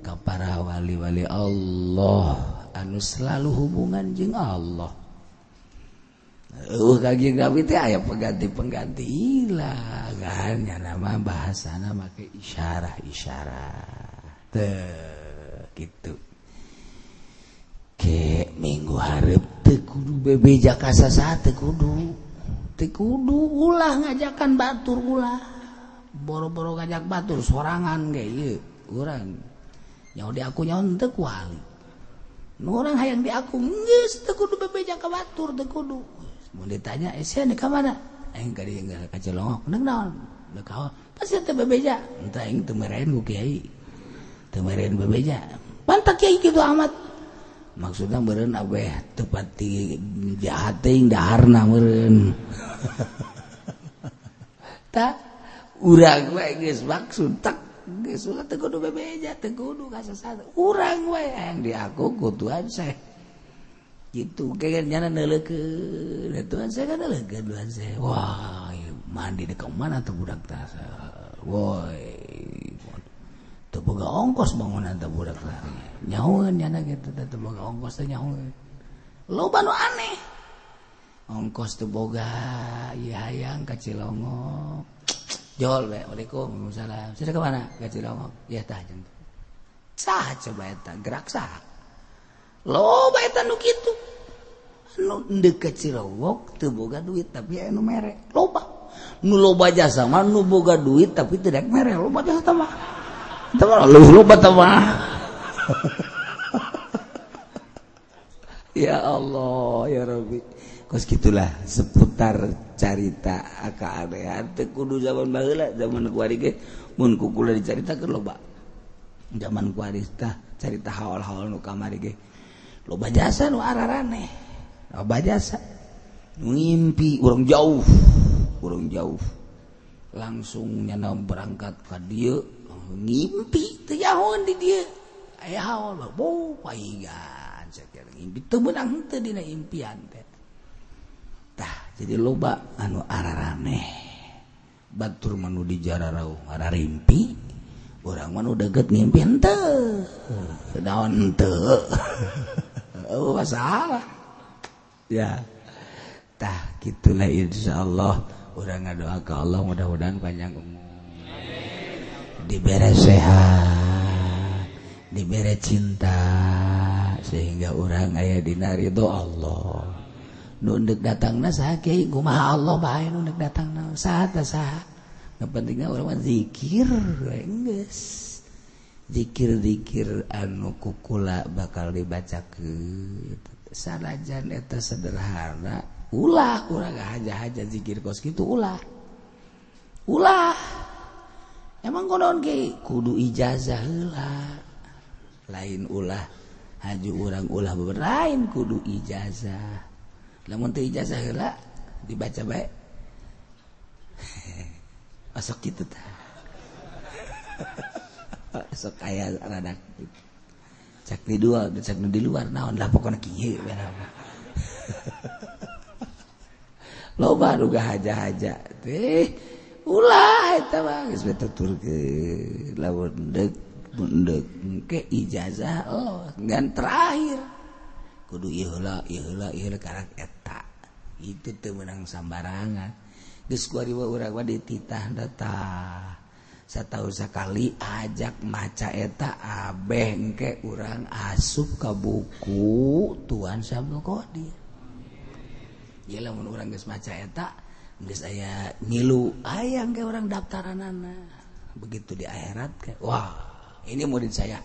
ka para wali-wali Allah anu selalu hubungan jeung Allah. Uh, kajian Nabi teh aya pengganti-pengganti. Lah kan ya nama bahasana make isyarah-isyarah. Teh gitu ke minggu harap tekudu bebe jakasa saat tekudu tekudu ulah ngajakan batur ulah. Boro-boro ngajak batur sorangan kayak iya orang nyawa di aku nyawa teu kuali. Nu urang hayang di aku geus teu kudu bebeja ka batur teu kudu. Mun ditanya eh, esen ka mana? Aing ka dieu ka celongok neng naon? Da kaon pasti teu bebeja entah aing teu meren ku kiai. Teu meren bebeja pantak kiai kitu amat maksudnya meren abeh tepati jahat ting daharna meren tak urang wae geus maksud tak geus ulah teu kudu bebeja teu kudu kasasat urang wae yang diaku ku Tuhan saya gitu kayak nyana neuleukeun. Tuhan saya kan neuleukeun Tuhan saya wah mandi dekat mana tuh budak tasa woi boga ongkos bangunan budak boga ongkos lo aneh. Ongkos tuh boga iya hayang kecil Cilongok. Jol we alaikum salam sudah kemana kecil Cilongok. Ya tah jentuh sah coba eta gerak sah. Lo eta nu kitu? Anu ndek kecil teu boga duit tapi anu mere. Loba nu loba jasa mah nu boga duit tapi tidak mere. Loba jasa tambah luhur mah ya Allah ya Rabbi. Kos gitulah seputar carita akadean teu kudu zaman baheula zaman kuari ge mun kukula dicaritakeun loba. Zaman kuari tah carita haol-haol nu kamari ge. Loba jasa nu ararane loba jasa. Nu ngimpi urang jauh urang jauh. Langsung nyana berangkat ka dieu. ngimpi tejahon di dia. Ayah hawa bo paingan pahingan ngimpi teu menang teu dina impian teh. Tah jadi loba anu ararane batur manu di jararau ararimpi orang manu deket ngimpi henteu. Hmm. Daun henteu. Oh masalah. Ya. Tah kitulah insyaallah orang ngadoa ke Allah mudah-mudahan panjang umur. dibere sehat dibere cinta sehingga orang aya dinari itu Allah. Nunduk datang na sah kiai kumaha Allah bae nunduk datang na sah sah pentingnya orang mah zikir geus. Zikir-zikir anu kukula bakal dibaca ke sanajan eta sederhana ulah kurang haja-haja zikir kos gitu ulah. Ulah. emang konon ge kudu ijazah heula? Lain ulah haju urang ulah lain kudu ijazah. Lamun teu ijazah heula dibaca bae. Masuk kitu tah. Sok aya rada cak di dua cak di luar naon lah pokoknya kieu loba duga haja-haja teh. ulah eta mah. Geus bet tuturkeun deuk-deuk ke ijazah oh ngan terakhir. Kudu ieu heula ieu heula ieu heula eta. Itu teu meunang sambarangan. Geus ku urang mah dititah datah sataus sakali ajak maca eta abeh engke urang asup ka buku Tuhan sabda kodih. nya lamun geus maca eta saya ngilu ayam kayak orang daftaran anak begitu di akhirat kayak wah ini murid saya.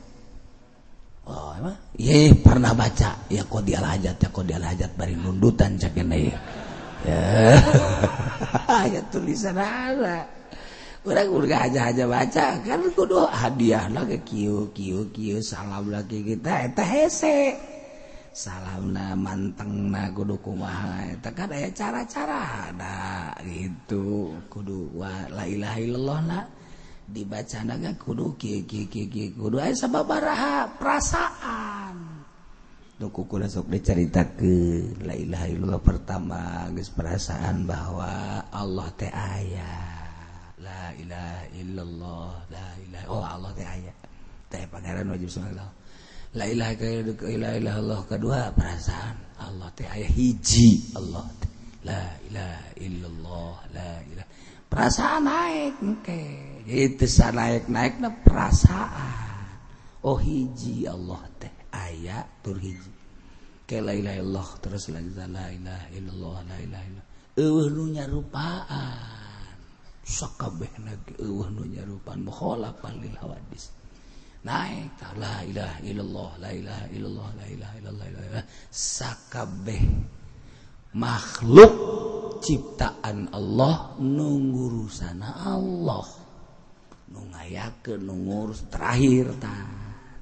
Oh emang? Ye pernah baca. Ya kok dia hajat ya kok dia hajat bari nundutan cakena ya. Ya tulisan anak orang urga aja aja baca kan kudu hadiah lah ke kiu kiu kiu salam lagi kita eta hese. salam na manteng na kudu kumaha tak aya cara-cara ada gitu. Kudu wa la ilaha illallah na dibaca naga kudu kieu kieu kieu kudu aya sababaraha perasaan. Tuh kudu sok dicaritakeun la ilaha illallah pertama geus perasaan bahwa Allah teh aya. La ilaha illallah la ilaha oh Allah teh aya. Teh pangeran wajib subhanallah lailah Allah kedua perasaan Allah teh aya hiji Allah teh. La ilaha illallah la ilaha. Perasaan naik engke itu naik naik na perasaan. Oh hiji Allah teh aya tur hiji. Ke la ilaha illallah terus lagi la ilaha illallah la ilaha illallah. Eueuh nu nyarupaan. Sakabehna eueuh nu nyarupaan mukhalafan lil naik la ilaha illallah la ilaha illallah la ilaha illallah la ilaha sakabeh. Makhluk ciptaan Allah nunggurusana Allah. Nu ngayakeun nu ngurus terakhir ta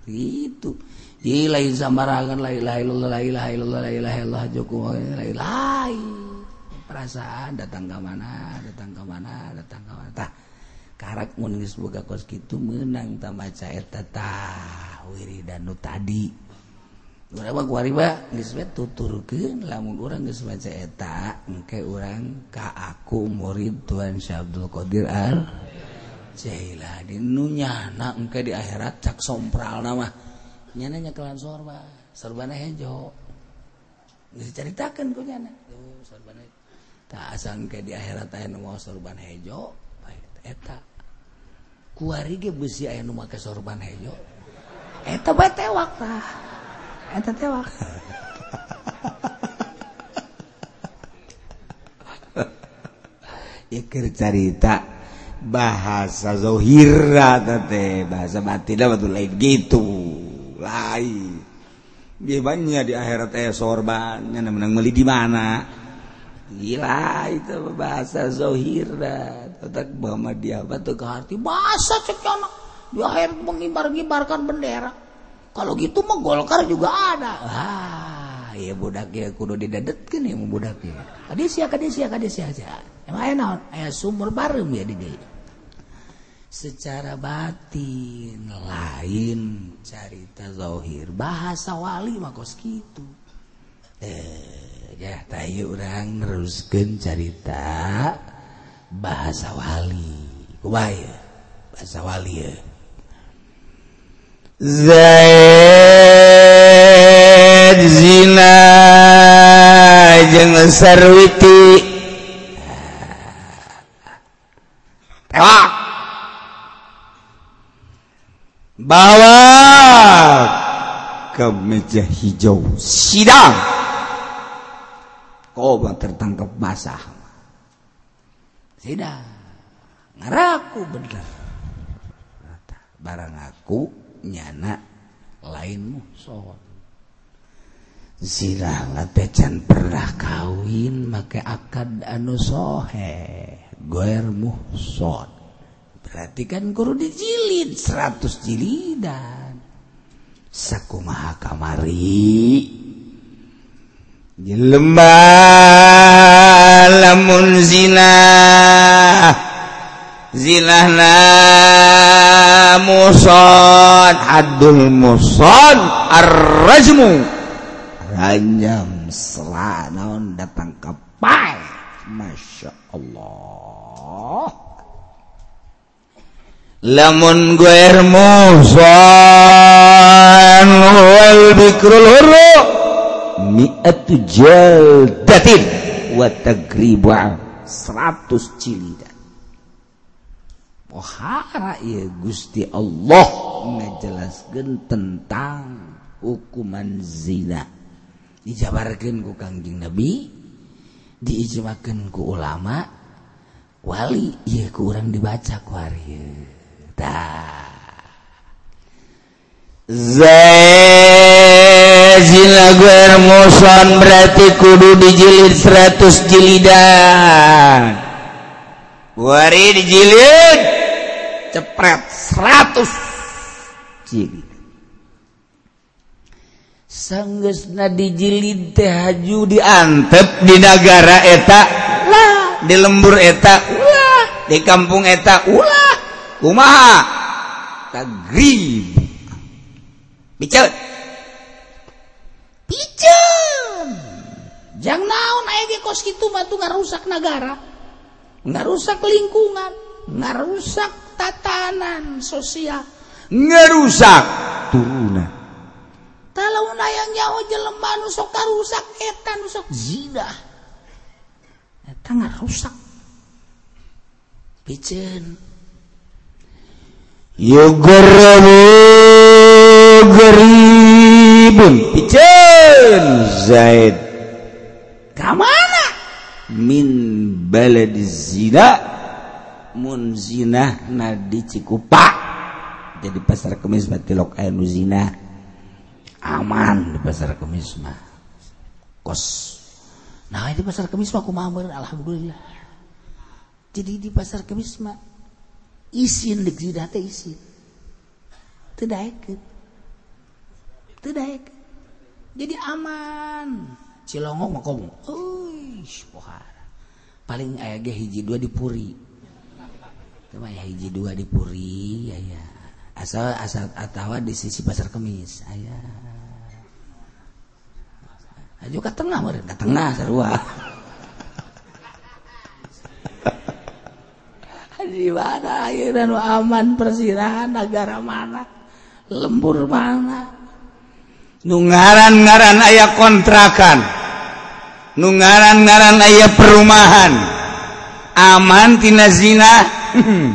gitu. Jadi lain samarangan la ilaha illallah la ilaha illallah la ilaha illallah jokowi la lain perasaan datang ke mana datang ke mana datang ke mana. Tah. karak mun geus boga kos kitu meunang ta maca eta tah wiridan nu tadi. Urang mah kuariba geus we tuturkeun lamun urang geus maca eta engke urang ka aku murid Tuan Syekh Abdul Qadir Al Jailani nu nyana engke di akhirat cak sompralna mah. Nyana nyakelan sorba sorbana hejo. Geus caritakeun ku nyana. Tuh sorbana. Tak asal engke di akhirat aya nu sorban hejo eta. besi aya nu make sorban heyo eta bae tewak tah. Eta tewak. Iker carita bahasa zohira tete bahasa batin apa tuh lain gitu. Lain. Gimana di akhirat eh sorban yang menang meli di mana? Gila itu bahasa zohira. Muhammadiyah batu ke hati? Bahasa cekana dia akhir mengibar-gibarkan bendera. Kalau gitu mah Golkar juga ada. Ah ya budak ya kudu didadetkeun ya budak ya. Tadi sia ka sia ka sia sia emang enak aya sumur bareng ya di dia. Secara batin lain carita zahir. Bahasa wali mah kos kitu eh ya tayu orang neruskeun carita. bahasa Wali. Bahasa Wali Zaid zina jeung sarwiti. Tewak bawa ke meja hijau. Sidang. Kau tertangkap basah. Tidak. Ngaraku bener. Barang aku nyana lain muson. Zira ngatecan pernah kawin make akad anu sohe. Goer muson. Berarti kan guru dijilid seratus jilidan. Sakumaha kamari lemba lamun zina zina na muson adul muson arrajmu ranyam selanaon datang ke pai. Masya Allah. Lamun guer muson wal bikrul hurru jaldatin wa tagriba 100 cilida pohara ya Gusti Allah ngejelaskan tentang hukuman zina. Dijabarkan ku kangjing Nabi diijmakan ku ulama wali iya kurang dibaca ku hari zina gue muson berarti kudu dijilid 100 jilidan. Wari dijilid. cepret 100 cing sanggeusna dijilid teh haju diantep di negara eta. Lah di lembur eta. Ulah di kampung eta. Ulah kumaha? Tagrib piceut piceut jang naon aya ge kos kitu mah tuh ngarusak nagara? Ngarusak lingkungan. ngarusak tatanan sosial. Ngerusak turunan kalau nayang nyawa jelema nu sok karusak eta nu sok zina eta ngarusak. Piceun yugarabu garibun piceun zaid. Kamana? Min balad zina. munzinah na dicikupa jadi pasar kemis batilok aya nu zina. Aman di pasar kemis mah. Kos. Nah di pasar kemis mah kumaha meureun? Alhamdulillah. Jadi di pasar kemis mah isin di zina teh isin. Teu daekeun. Teu daekeun. Jadi aman. Cilongok mah komo euy pohara. Paling aya ge hiji dua di puri. Hiji dua di Puri aya asal asal atawa di sisi pasar kemis aya. Aju ke tengah meureun ka tengah sarua. Di mana? Ayeuna nu aman persirahan negara mana? Lembur mana? Nu ngaran-ngaran aya kontrakan. Nu ngaran-ngaran aya perumahan. Aman tina zina Hmm.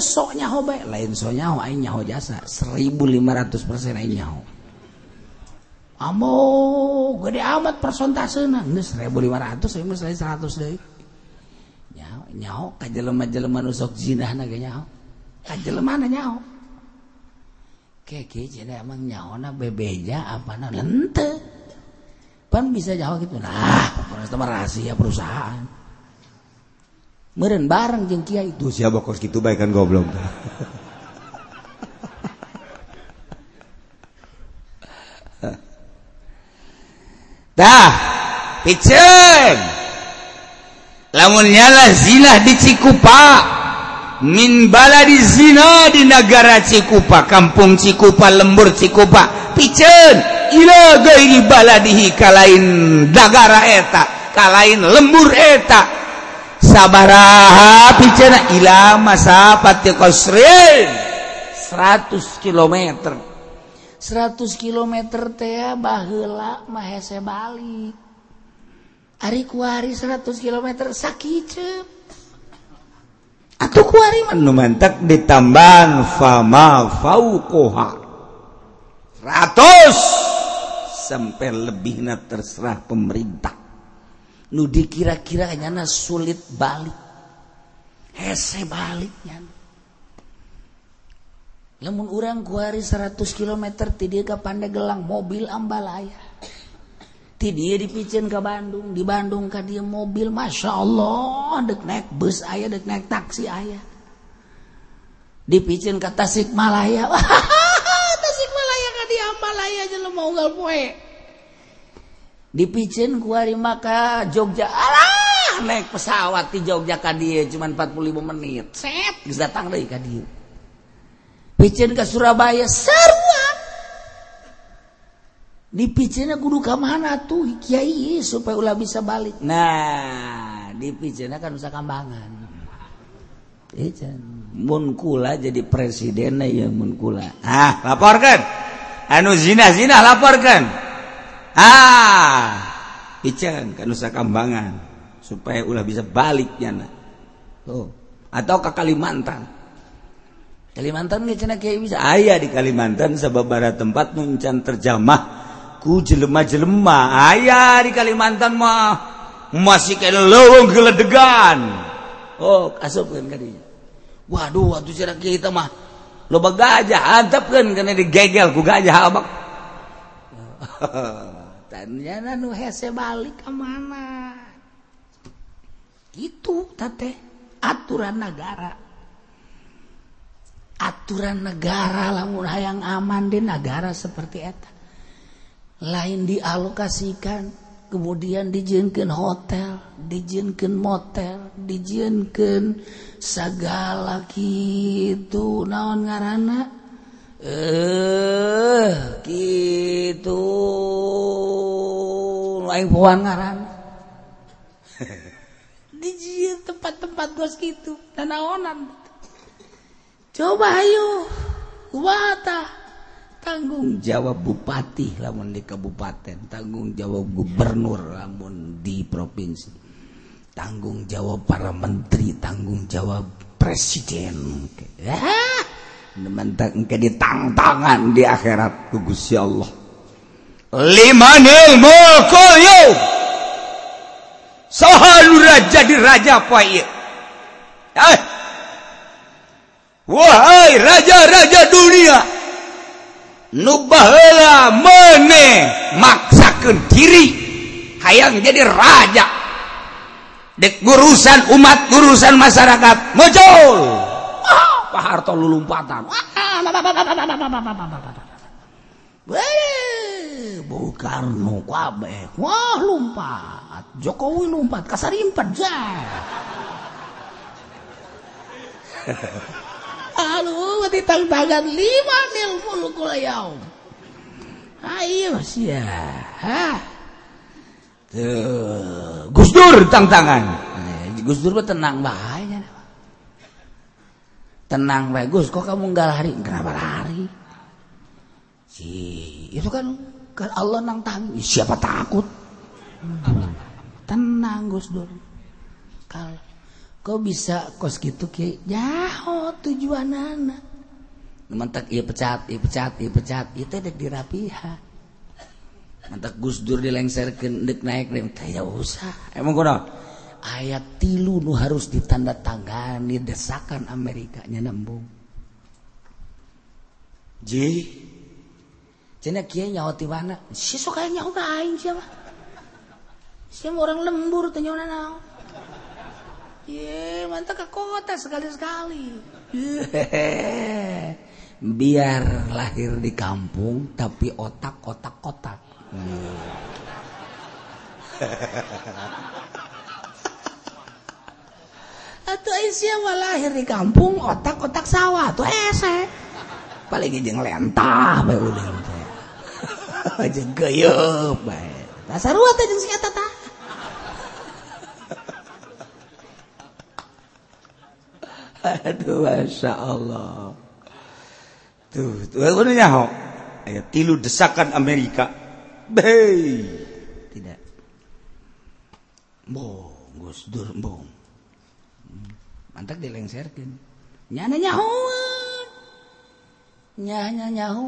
soknya lain sonyaho jasa 1500% aing nyaho Amo gede amat persentasena geus 1500 ieu mah 100 deui. Nyaho nyaho ka jelema-jelema nu sok zinahna ge nyaho. Ka jelema na nyaho. Keke jadi emang nyahona bebeja apa na. Pan bisa nyaho gitu. Nah pokoknya itu rahasia perusahaan. Meren bareng jeung kiai. Tuh siapa kos gitu baik kan goblok. Dah piceun lamun nyala zina di Cikupa min baladi zina di negara Cikupa kampung Cikupa lembur Cikupa. Picen ila gairi baladihi kalain dagara eta kalain lembur eta. Sabaraha picena ila masafati qasrin 100 km 100 km teh baheula mah hese balik. Ari kuari 100 km sakiceup. atau kuari menumantak ditambang fama faukoha ratus sampai lebihnya terserah pemerintah. Nu dikira-kira nyana sulit balik. Hese baliknya. Namun orang kuari seratus kilometer tidak ke Pandegelang mobil ambalaya ti dia dipicin ke Bandung di Bandung ke dia mobil Masya Allah dek naik bus ayah dek naik taksi ayah dipicin ke Tasik Malaya Tasik Malaya ke dia Malaya jelema mau gal poe. Dipicin kuari maka Jogja. Alah naik pesawat di Jogja ke dia cuma 45 menit. Set bisa datang deui ka dia. Picin ke Surabaya seruan dipicna guru ka mana tuh Kyai supaya ulah bisa balik. Nah dipicna kan usah kambangan. Munkula jadi presiden ya munkula ah laporkan. Anu zina zina laporkan. Ah Ican kan usah kambangan supaya ulah bisa baliknya nah. tuh atau ke Kalimantan. Kalimantan nggak cina kayak bisa? Ayah di Kalimantan sebabara tempat nuncan terjamah. Ku jelema-jelema. Ayah di Kalimantan mah masih kayak lewong geledegan. Oh asup kan kadinya waduh waktu cina kita mah lo gajah antep kan karena digegel ku gajah abak tanyana nu hese balik ke mana itu tate aturan negara. Aturan negara lamun hayang aman di negara seperti eta lain dialokasikan kemudian dijinkan hotel dijinkan motel dijinkan segala gitu naon ngaranna? Eh gitu lain puan ngaran. Dijin tempat-tempat bos gitu nanaonan. Coba ayo kuwata tanggung. Jawab bupati lamun di kabupaten tanggung jawab gubernur lamun di provinsi. Tanggung jawab para menteri tanggung jawab presiden. Ah mentak engke ditangtangan di akhirat ku Gusti Allah. Limanil mulku saha raja di raja apa ieu eh Wahai raja-raja dunia nubahala mene maksakan diri hayang jadi raja dek urusan umat urusan masyarakat ngejol oh, Pak Harto lulumpatan bukan nu kabeh wah lompat Jokowi lompat kasarimpet jah Halo, titang tangan lima nil mulkul yaum. Ayo sia. Gus Dur tang tangan. Eh, Gus Dur tenang bae Tenang bae Gus, kok kamu enggak lari? Kenapa lari? Si, itu kan kan Allah nang tang. Siapa takut? Tenang Gus Dur. Kalau kok bisa kos gitu ki? Jauh tujuan anak mentak iya pecat iya pecat iya pecat. Itu dek dirapiha. Mentak Gus Dur dilengserkeun dek naik dek kayak usah. Emang kuno? Ayat tilu nu harus ditanda tangani desakan Amerika nya nembung. Ji? Cina kia nyawa ti mana? Sih nyaho kayak aing kain siapa siapa orang lembur tanya orang Ye, mantap ke kota sekali-sekali. Biar lahir di kampung tapi otak kotak kotak. Atau Aisyah lahir di kampung otak kotak sawah tuh ese. Paling jeung lentah bae uling teh. Jeung geuyeub bae. Dasar teh jeung si eta Aduh, Masya Allah. Tuh, tuh, eh, nyaho. Ayo, tilu desakan Amerika. Bey. Tidak. Bong, Gus Dur, bong. Mantak dilengserkan. Nyana nyaho. Nyana nyaho.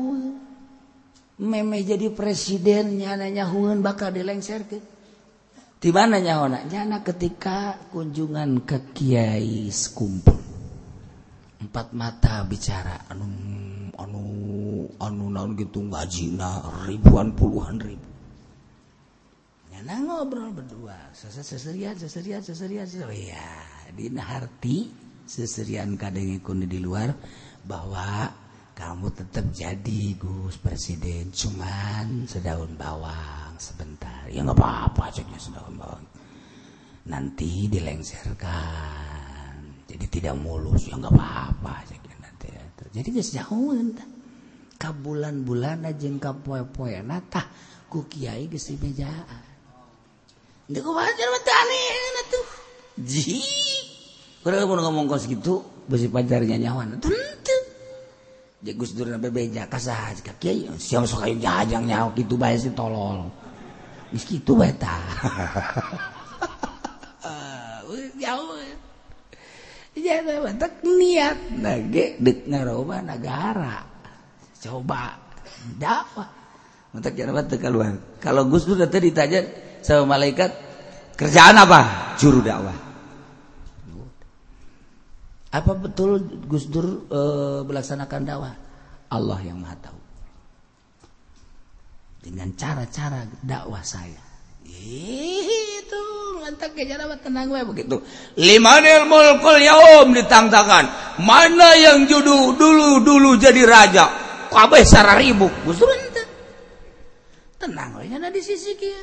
Meme jadi presiden, nyana nyahuan bakal dilengserkan. Di mana nyahona? Nyana ketika kunjungan ke Kiai sekumpul. Empat mata bicara anu anu anu naon gitu ngajina ribuan puluhan ribu. Nyana ngobrol berdua seserian seserian seserian seserian. Ya di harti seserian kadang ikut di luar bahwa kamu tetap jadi Gus Presiden. Cuman sedaun bawang sebentar. Ya nggak apa-apa ceknya sedaun bawang. Nanti dilengserkan jadi tidak mulus. Ya nggak apa-apa jadi geus jauh ka bulan-bulan jeung ka poe-poe. Tah ku kiai geus dibejaan Ini ku pacar matani tuh. Ji. Kalau mau ngomong kos gitu besi pacarnya nyawan tentu jadi Gus Dur sampai beja kasah jika kiai. Siapa sok kayu jajang nyawa gitu bae si tolol. Gitu beta niat. Negara coba. Dakwah keluar kalau Gus Dur tadi ditanya sama malaikat kerjaan apa? Juru dakwah. Apa betul Gus Dur e, melaksanakan dakwah? Allah yang maha tahu. Dengan cara-cara dakwah saya. Itu mantap ke cara tenang gue begitu. Lima mulkul yaum ditangtangan mana yang judul dulu dulu jadi raja? Kabeh sararibuk Gus Dur ente. Tenang we nya di sisi kia.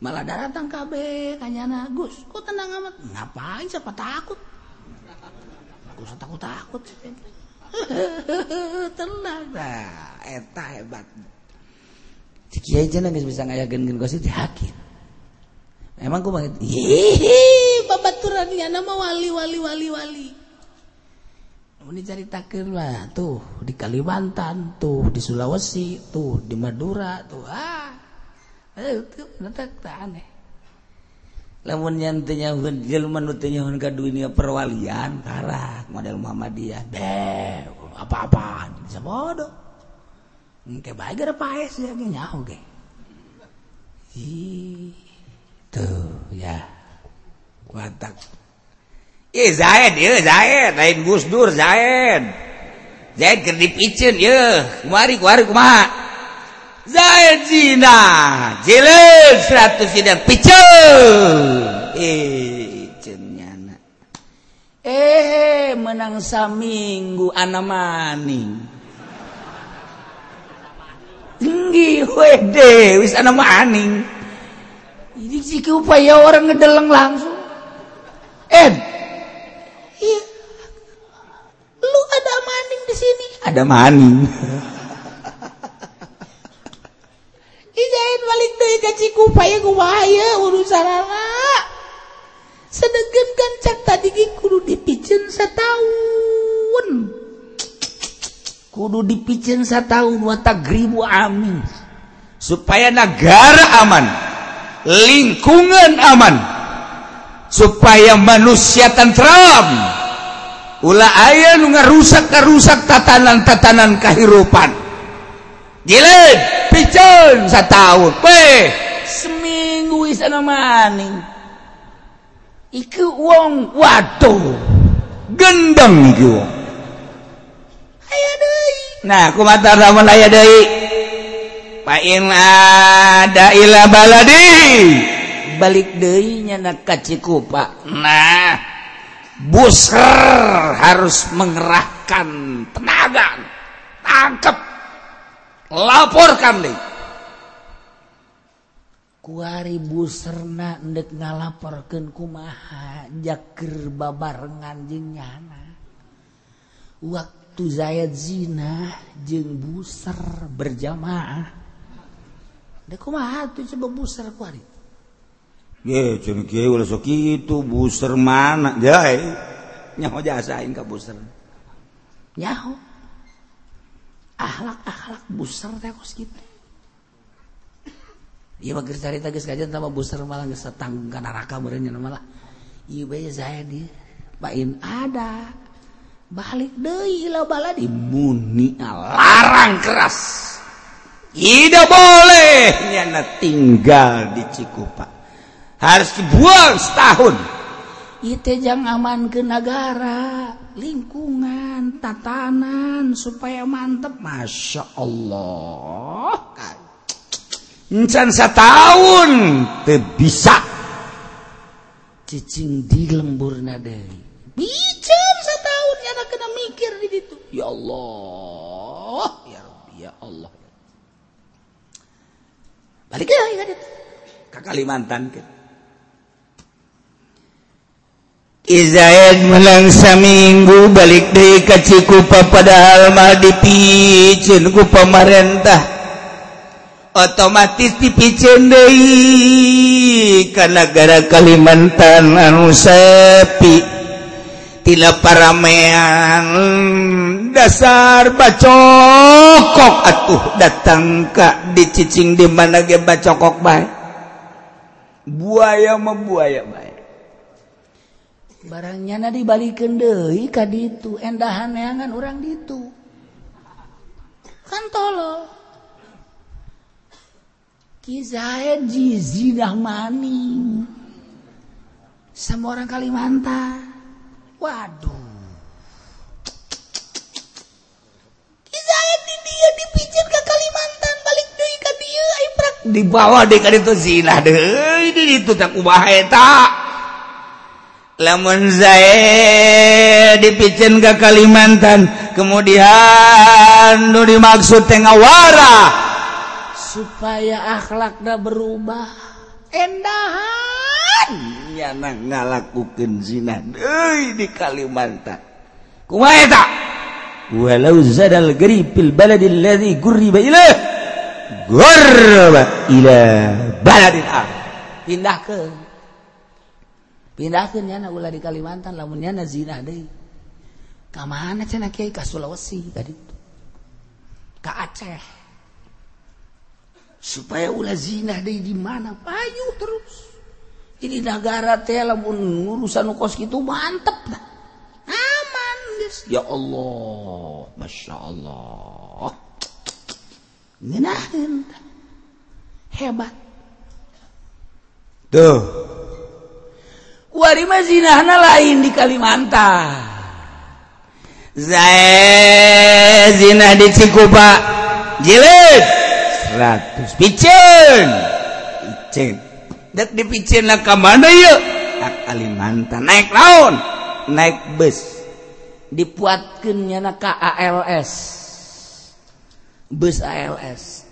Malah datang kabeh kanyana Gus kok tenang amat? Ngapain siapa takut? Gus takut takut? Tenang. Nah eta hebat. Kiai geus bisa ngayakeun gosip di hakim. Emang ku banget. Hihi, babaturan ya nama wali wali wali wali. Ini ceritakeun lah tuh di Kalimantan, tuh di Sulawesi, tuh di Madura, tuh ah. Itu tak aneh. Lamun yang tanya jelema nu teu nyahoan ka dunia perwalian, karak model Muhammadiyah. Be, apa-apaan, bisa bodoh kayak baik ada paes ya nyaho ge tuh ya watak Ih, Zaid, ya Zaid, lain Gus Dur Zaid. Zaid keur dipicen ya, kumari kumari kumaha? Zaid zina, jelas 100 zina piceun. Eh, nyana. Eh, menang saminggu ana maning. Tinggi wede, wis ana maning. Ini jika upaya orang ngedeleng langsung. Em. Iya. Lu ada maning di sini. Ada maning. Ijain balik dari gaji kupaya kupaya urusan anak. Sedegen kan cak tadi kudu dipicen setahun. Kudu dipicen setahun watak ribu amin. Supaya negara aman. lingkungan aman supaya manusia tentram. Ulah aya nu ngarusak karusak tatanan-tatanan kehidupan jilid piceun sataun. We seminggu isana maning. Iku wong waduh. Gendeng iku wong. Aya deui. Nah kumaha lamun aya deui. Pala baladi. Balik denya nakciku Pak nah buser harus mengerahkan tenaga. Tangkap laporkan deh. Kuari buserna ndek ngalaporkeun kumaha jakir babarengan jeung nyana. Waktu zayat zina jeung buser berjamaah. itu buser mana Jai. Eh. nyaho jasain ka buser nyaho akhlak akhlak buser teh kos gitu Iya mah geus carita geus kajian tambah buser malah geus satang ka neraka meureun nya malah. Ieu bae Zaid ieu. Bain ada. Balik deui lah bala di muni larang keras. tidak bolehnya tinggal di Cikupa. Harus dibuang setahun. Itu jangan aman ke negara lingkungan tatanan supaya mantep. Masya Allah. Encan setahun bisa. Cicing di lembur nadari bicara setahun ada kena mikir di situ. Ya Allah. Ya Rabbi ya Allah. balik ya, ya ke Kalimantan ke. Izaid menang seminggu balik dari ke Cikupa padahal mah dipicin ku pemerintah. Otomatis dipicin deui ka negara Kalimantan anu sepi. Tidak paramean dasar bacokok. Atuh datang Ka dicicing di mana ge bacokok baik buaya membuaya baik barangnya na dibalikin deui ka ditu. Endahan neangan orang ditu. Kan tolol kisah zinah maning. Sama orang Kalimantan waduh. Dipicir ke Kalimantan balik deui ka dieu aiprak dibawa deui ka ditu zina deui di ditu tak ubah eh, eta lamun zae dipicin ke Kalimantan kemudian nu dimaksud teh ngawara. Supaya akhlakna berubah. Endahan. anyana ngalakukan zina. Deui di Kalimantan. Kumaha eta walau zadal gari fil baladi alladhi gurriba ila gurriba ila baladin akhar pindahkeun. Pindahkeun nyana ulah di Kalimantan lamun nyana zina deui. Ka mana cenah kiai? Ka Sulawesi ka ditu ka Aceh. Supaya ulah zina deui di mana? Payuh terus. jadi negara teh lamun urusan kos gitu mantep dah. Aman guys. Ya Allah, Masya Allah. Ngenahin. Hebat. Tuh. Warima zinahna lain di Kalimantan. Zae zinah di Cikupa jilid 100 picen. Picen. dek dipicin ke mana ya tak Kalimantan. Naik laun naik bus. Dipuatkannya na ke ALS bus ALS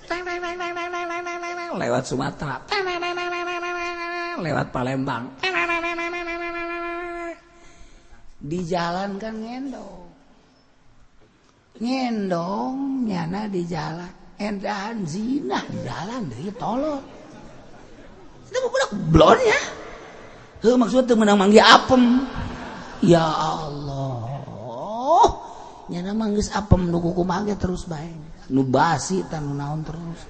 lewat Sumatera. Lewat Palembang. Di jalan kan ngendong. Ngendong nyana di jalan endahan zina di jalan deh tolong. blon ya. He, maksud menang manggi apem. Ya Allah. Nyana manggis apem nu kuku manggi terus baik nu basi tanu naon terus.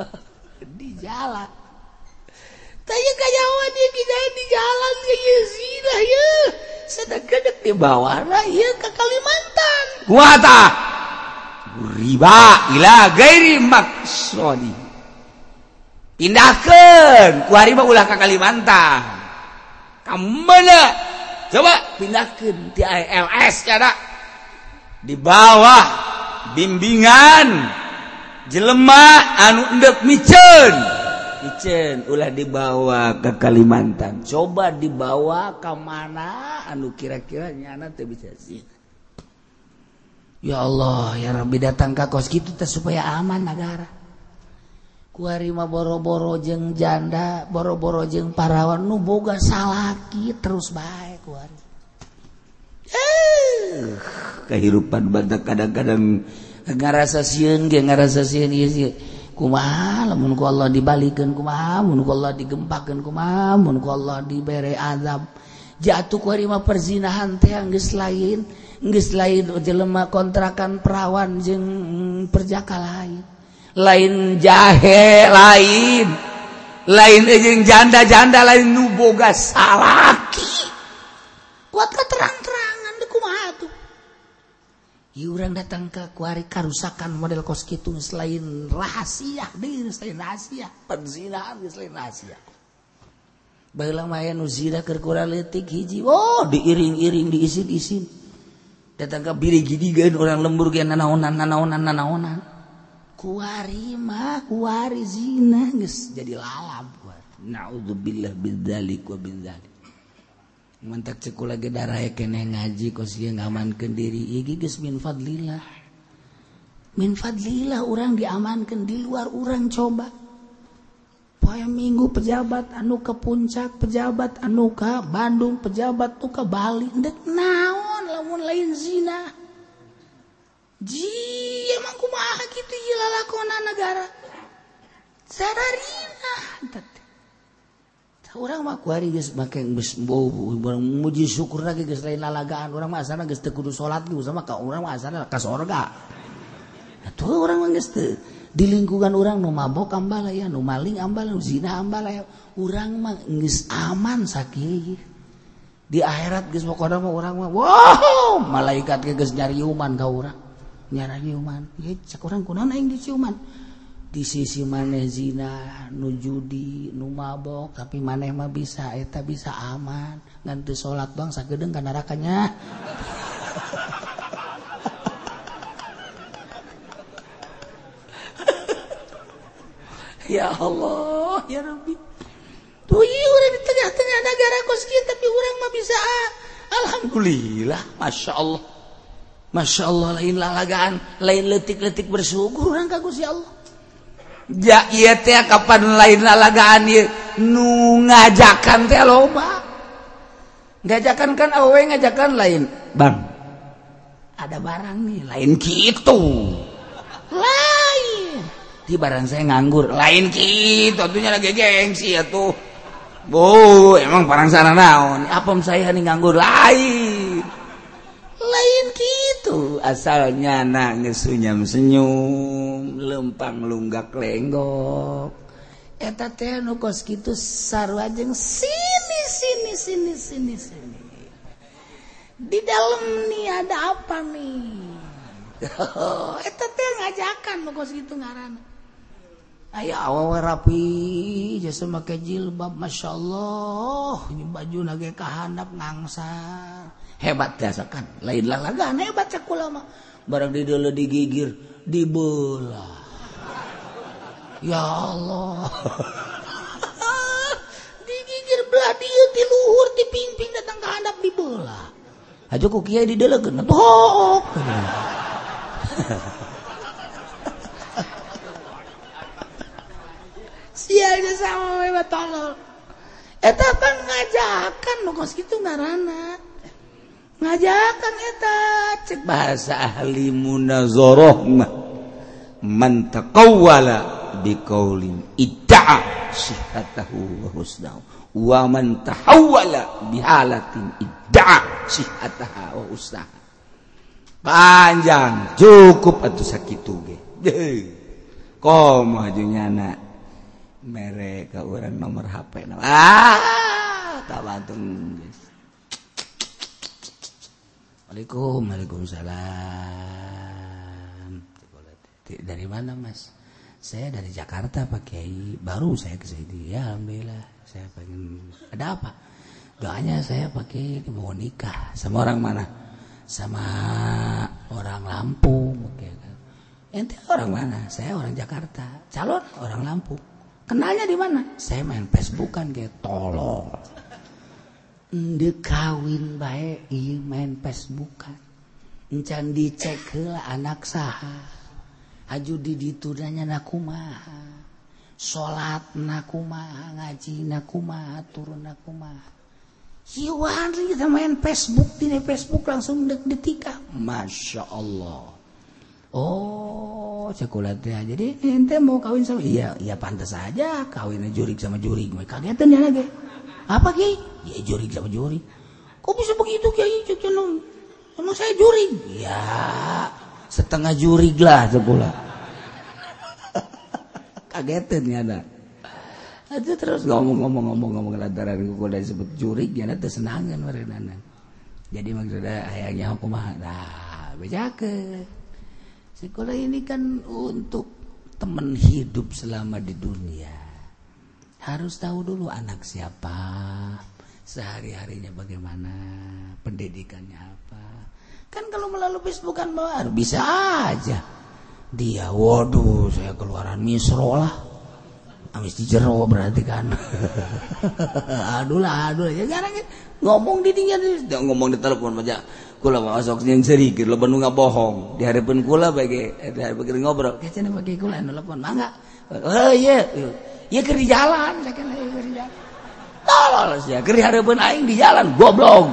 Di jalan. Tanya kayawan ya kita di jalan ya ya zina ya. Sedekah dek di bawah ya ke Kalimantan. Kuata riba ila gairi maksudi pindahkan. Kuari mah ulah ke Kalimantan. Kamana? Coba pindahkan di ILS cara. Di bawah bimbingan jelema anu endek micen. Micen ulah dibawa ke Kalimantan. Coba dibawa ke mana? Anu kira-kira nyana teu bisa sih. Ya Allah ya Rabbi datang ke kos gitu supaya aman negara kuarima boro-boro jeng janda boro-boro jeng parawan nu boga salaki terus baik kuari eh kehidupan badak kadang-kadang ngarasa sieun ge ngarasa sieun ieu sih kumaha lamun ku Allah dibalikeun kumaha mun ku Allah digempakeun kumaha mun ku Allah dibere azab. Jatuh ku harima perzinahan teh geus lain geus lain jelema kontrakan perawan jeung mm, perjaka lain. lain jahe lain. Lain ejeng janda-janda lain nuboga salaki. Kuat ke terang-terangan kumaha tuh? Iurang datang ke kuari karusakan model kos gitu selain rahasia deh selain rahasia. Penzinahan selain rahasia. Baiklah maya nuzira kerkura letik hiji oh diiring-iring diisin-isin. Datang ke biri gidigan orang lembur kian nanaonan nanaonan nanaonan. kuarima kuari zina geus jadi lalab. Naudzubillah bidzalik wa bidzalik. Mantak cekula ge daraya kene ngaji kosia ngamankan diri iki geus min fadlillah. Min fadlillah urang diamankan di luar urang coba. Poe minggu pejabat anu ke puncak pejabat anu ka Bandung pejabat tuh ke Bali ndek naon lamun lain zina. Ji emang kumaha kitu gitu lalakona negara. Sararina. Urang mah ku ari geus make geus barang muji syukur lagi geus lain lalagaan. urang mah asana geus teu kudu salat geus sama ka urang mah asalna ka surga. Atuh urang mah geus teu di lingkungan urang nu mabok ambala ya, nu maling ambala, nu zina ambala ya. Urang mah geus aman sakieu di akhirat geus pokona mah urang mah wah malaikat geus nyariuman ka urang nyara human orang kunan di cuman di sisi maneh zina nujudi numabok tapi maneh mah bisa eta bisa aman. Nganti salat bangsa sagedeng kan nerakanya ya Allah ya Rabbi. Tuh iya orang di tengah-tengah negara kos kita tapi orang mah bisa ah. Alhamdulillah Masya Allah. Masya Allah lain lalagaan lain letik-letik bersyukur kagus ya Allah. Ja teh kapan lain lalagaan ye nu ngajakan teh loba. Ngajakan kan awe ngajakan lain. Bang ada barang nih lain gitu lain. Di barang saya nganggur lain gitu tentunya lagi gengsi ya tuh bu emang barang sana naon? Apam saya nih nganggur lain. gitu asalnya nangis sunyam senyum lempang lunggak lenggok. Eta teh nu kos kitu sarua jeung sini sini sini sini sini. Di dalam nih ada apa nih? Eta teh ngajakan nu kos kitu ngaran. Ayo awawa rapi jasa make jilbab Masya Allah. Baju nage kahanap ngangsar hebat biasakan lain lalagan hebat cek ulama barang di dulu digigir dibelah. Ya Allah. Digigir belah dia di luhur di pingping datang ke handap dibelah. Aja ku kiai di dulu kena tohok. Siapa sama hebat tolol Eta kan ngajakan nu kos kitu ngaranna. ngajakan eta cek bahasa ahli munazoroh mah man taqawwala biqaulin idda'a sihhatahu wa husnahu wa man tahawwala bihalatin idda'a sihhataha wa husnaha panjang cukup atuh sakitu ge komo jeung mere ka urang nomor HP ah tabantung geus Assalamualaikum Waalaikumsalam. Dari mana mas? Saya dari Jakarta Pak Kiai. Baru saya ke sini. Ya Alhamdulillah. Saya pengen ada apa? Doanya saya pakai mau nikah. Sama orang mana? Sama orang Lampung ente orang mana? Saya orang Jakarta. Calon orang Lampung. Kenalnya di mana? Saya main Facebook kan kayak Nde kawin baik main Facebookan encan dicek hela anak saha. Haju di ditudanya nakumaha salat nakumaha ngaji nakumaha turun nakumaha Iwan kita main Facebook di Facebook langsung dek detika ah. Masya Allah. Oh cekulatnya jadi ente mau kawin sama iya iya pantas aja. Kawin jurik sama jurik kagetan ya lagi. Apa Kiai? Ya juri sama juri. Kok bisa begitu Kiai? Emang saya juri? Ya, setengah juri lah sebulan. Kagetin ya ada. Itu terus ngomong-ngomong-ngomong-ngomong lantaran gue udah disebut juri, ya nanti senangan mereka Jadi maksudnya ayahnya aku mah, nah ke. Sekolah ini kan untuk teman hidup selama di dunia harus tahu dulu anak siapa sehari-harinya bagaimana pendidikannya apa. Kan kalau melalui Facebook kan baru bisa aja. Dia waduh saya keluaran misro lah. Amis di berarti kan. Aduh lah aduh ya kan ngomong di dia ngomong di telepon aja kula masuk yang sedikit lo bener nggak bohong. Di hari pun kula bagi di hari pun ngobrol. Kayaknya bagi kula telepon mangga. Oh iya ya ke di jalan saya kira ya di tolol ya ke harapan aing di jalan goblok.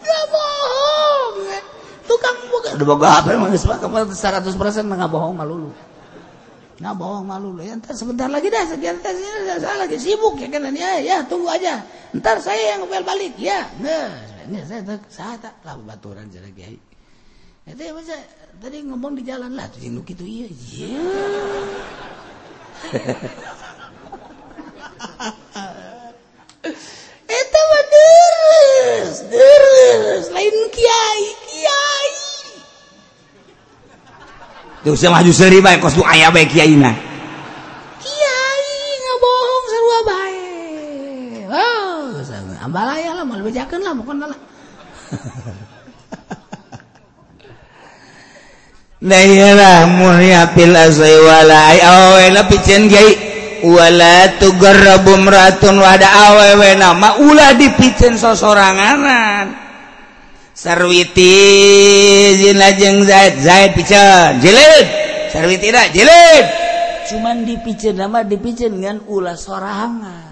Gak bohong tukang buka udah boga apa emang seratus persen nggak bohong malulu nah bohong malu ya ntar sebentar lagi dah sekian tes saya lagi sibuk ya kan? Ya ya tunggu aja. Ntar saya yang ngepel balik ya. Nggak saya tak saya tak lah baturan jadi kiai itu ya tadi ngomong di jalan. Lah tuh nu gitu iya iya. Eta mah deres deres lain kiai kiai. Tuh sama maju seri bae kos nu aya bae kiai na. Kiai ngabohong sarua bae oh ambalaya lah mau bejakeun lah mungkin lah. muwalaun wada awewe nama ulah dipicen sosoranganan. Sarwitinajeng tidak jilid. Cuman dipicen nama dipicen dengan ulah sorangan.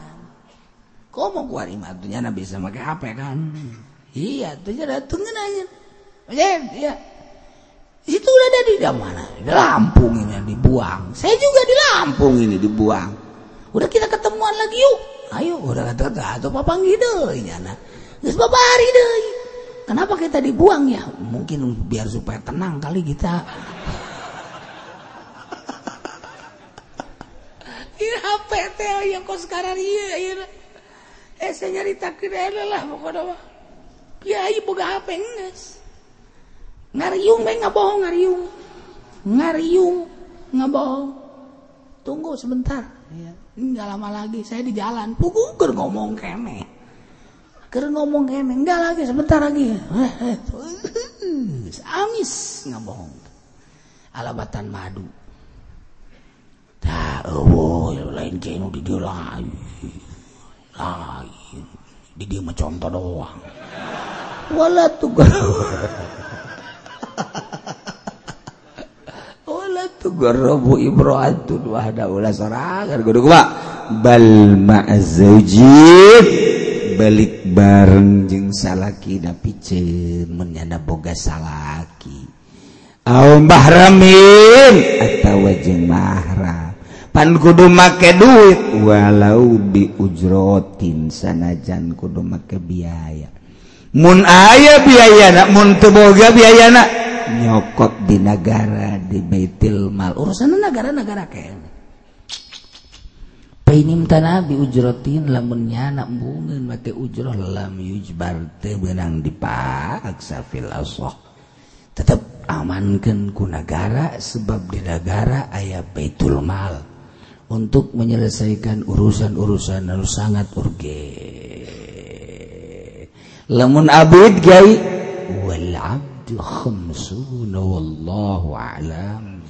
Kok mau kuari matunya nabi bisa pakai HP kan? Iya tuh jadi tunggu aja. Iya. Itu udah ada di mana di Lampung ini dibuang saya juga di Lampung ini dibuang udah kita ketemuan lagi yuk ayo udah kata-kata atau papa gitu anak Geus babari deh Kenapa kita dibuang ya? Mungkin biar supaya tenang kali kita. Ini HP teh yang kau sekarang iya iya. Eh saya nyari takdir lah pokoknya mah. Kiai boga HP nges. Ngariung bae nggak bohong ngariung. Ngariung nggak bohong. Tunggu sebentar. Ya. Nggak lama lagi saya di jalan. Puguker ngomong kemeh ngomong enggak lagi sebentar lagi amis nggak bohong alabatan madu lain di dia lain lain di dia mencontoh doang wala tuh balzojib balik bareng jeng salaki dan pice menyana boga salaki. Aum mahramin atau wajeng mahram. Pan kudu make duit walau diujrotin sanajan kudu make biaya. Mun aya biaya nak mun teu boga biaya nak nyokot di negara di Baitil Mal. Urusan negara-negara kene Painim tanabi ujrotin lamunnya nak bungen make ujroh lam yujbar teh benang dipaksa fil asoh. Tetap amankan ku negara sebab di negara ayah Baitul Mal untuk menyelesaikan urusan-urusan harus sangat urgen lamun abid gai wal abid خمسون والله أعلم.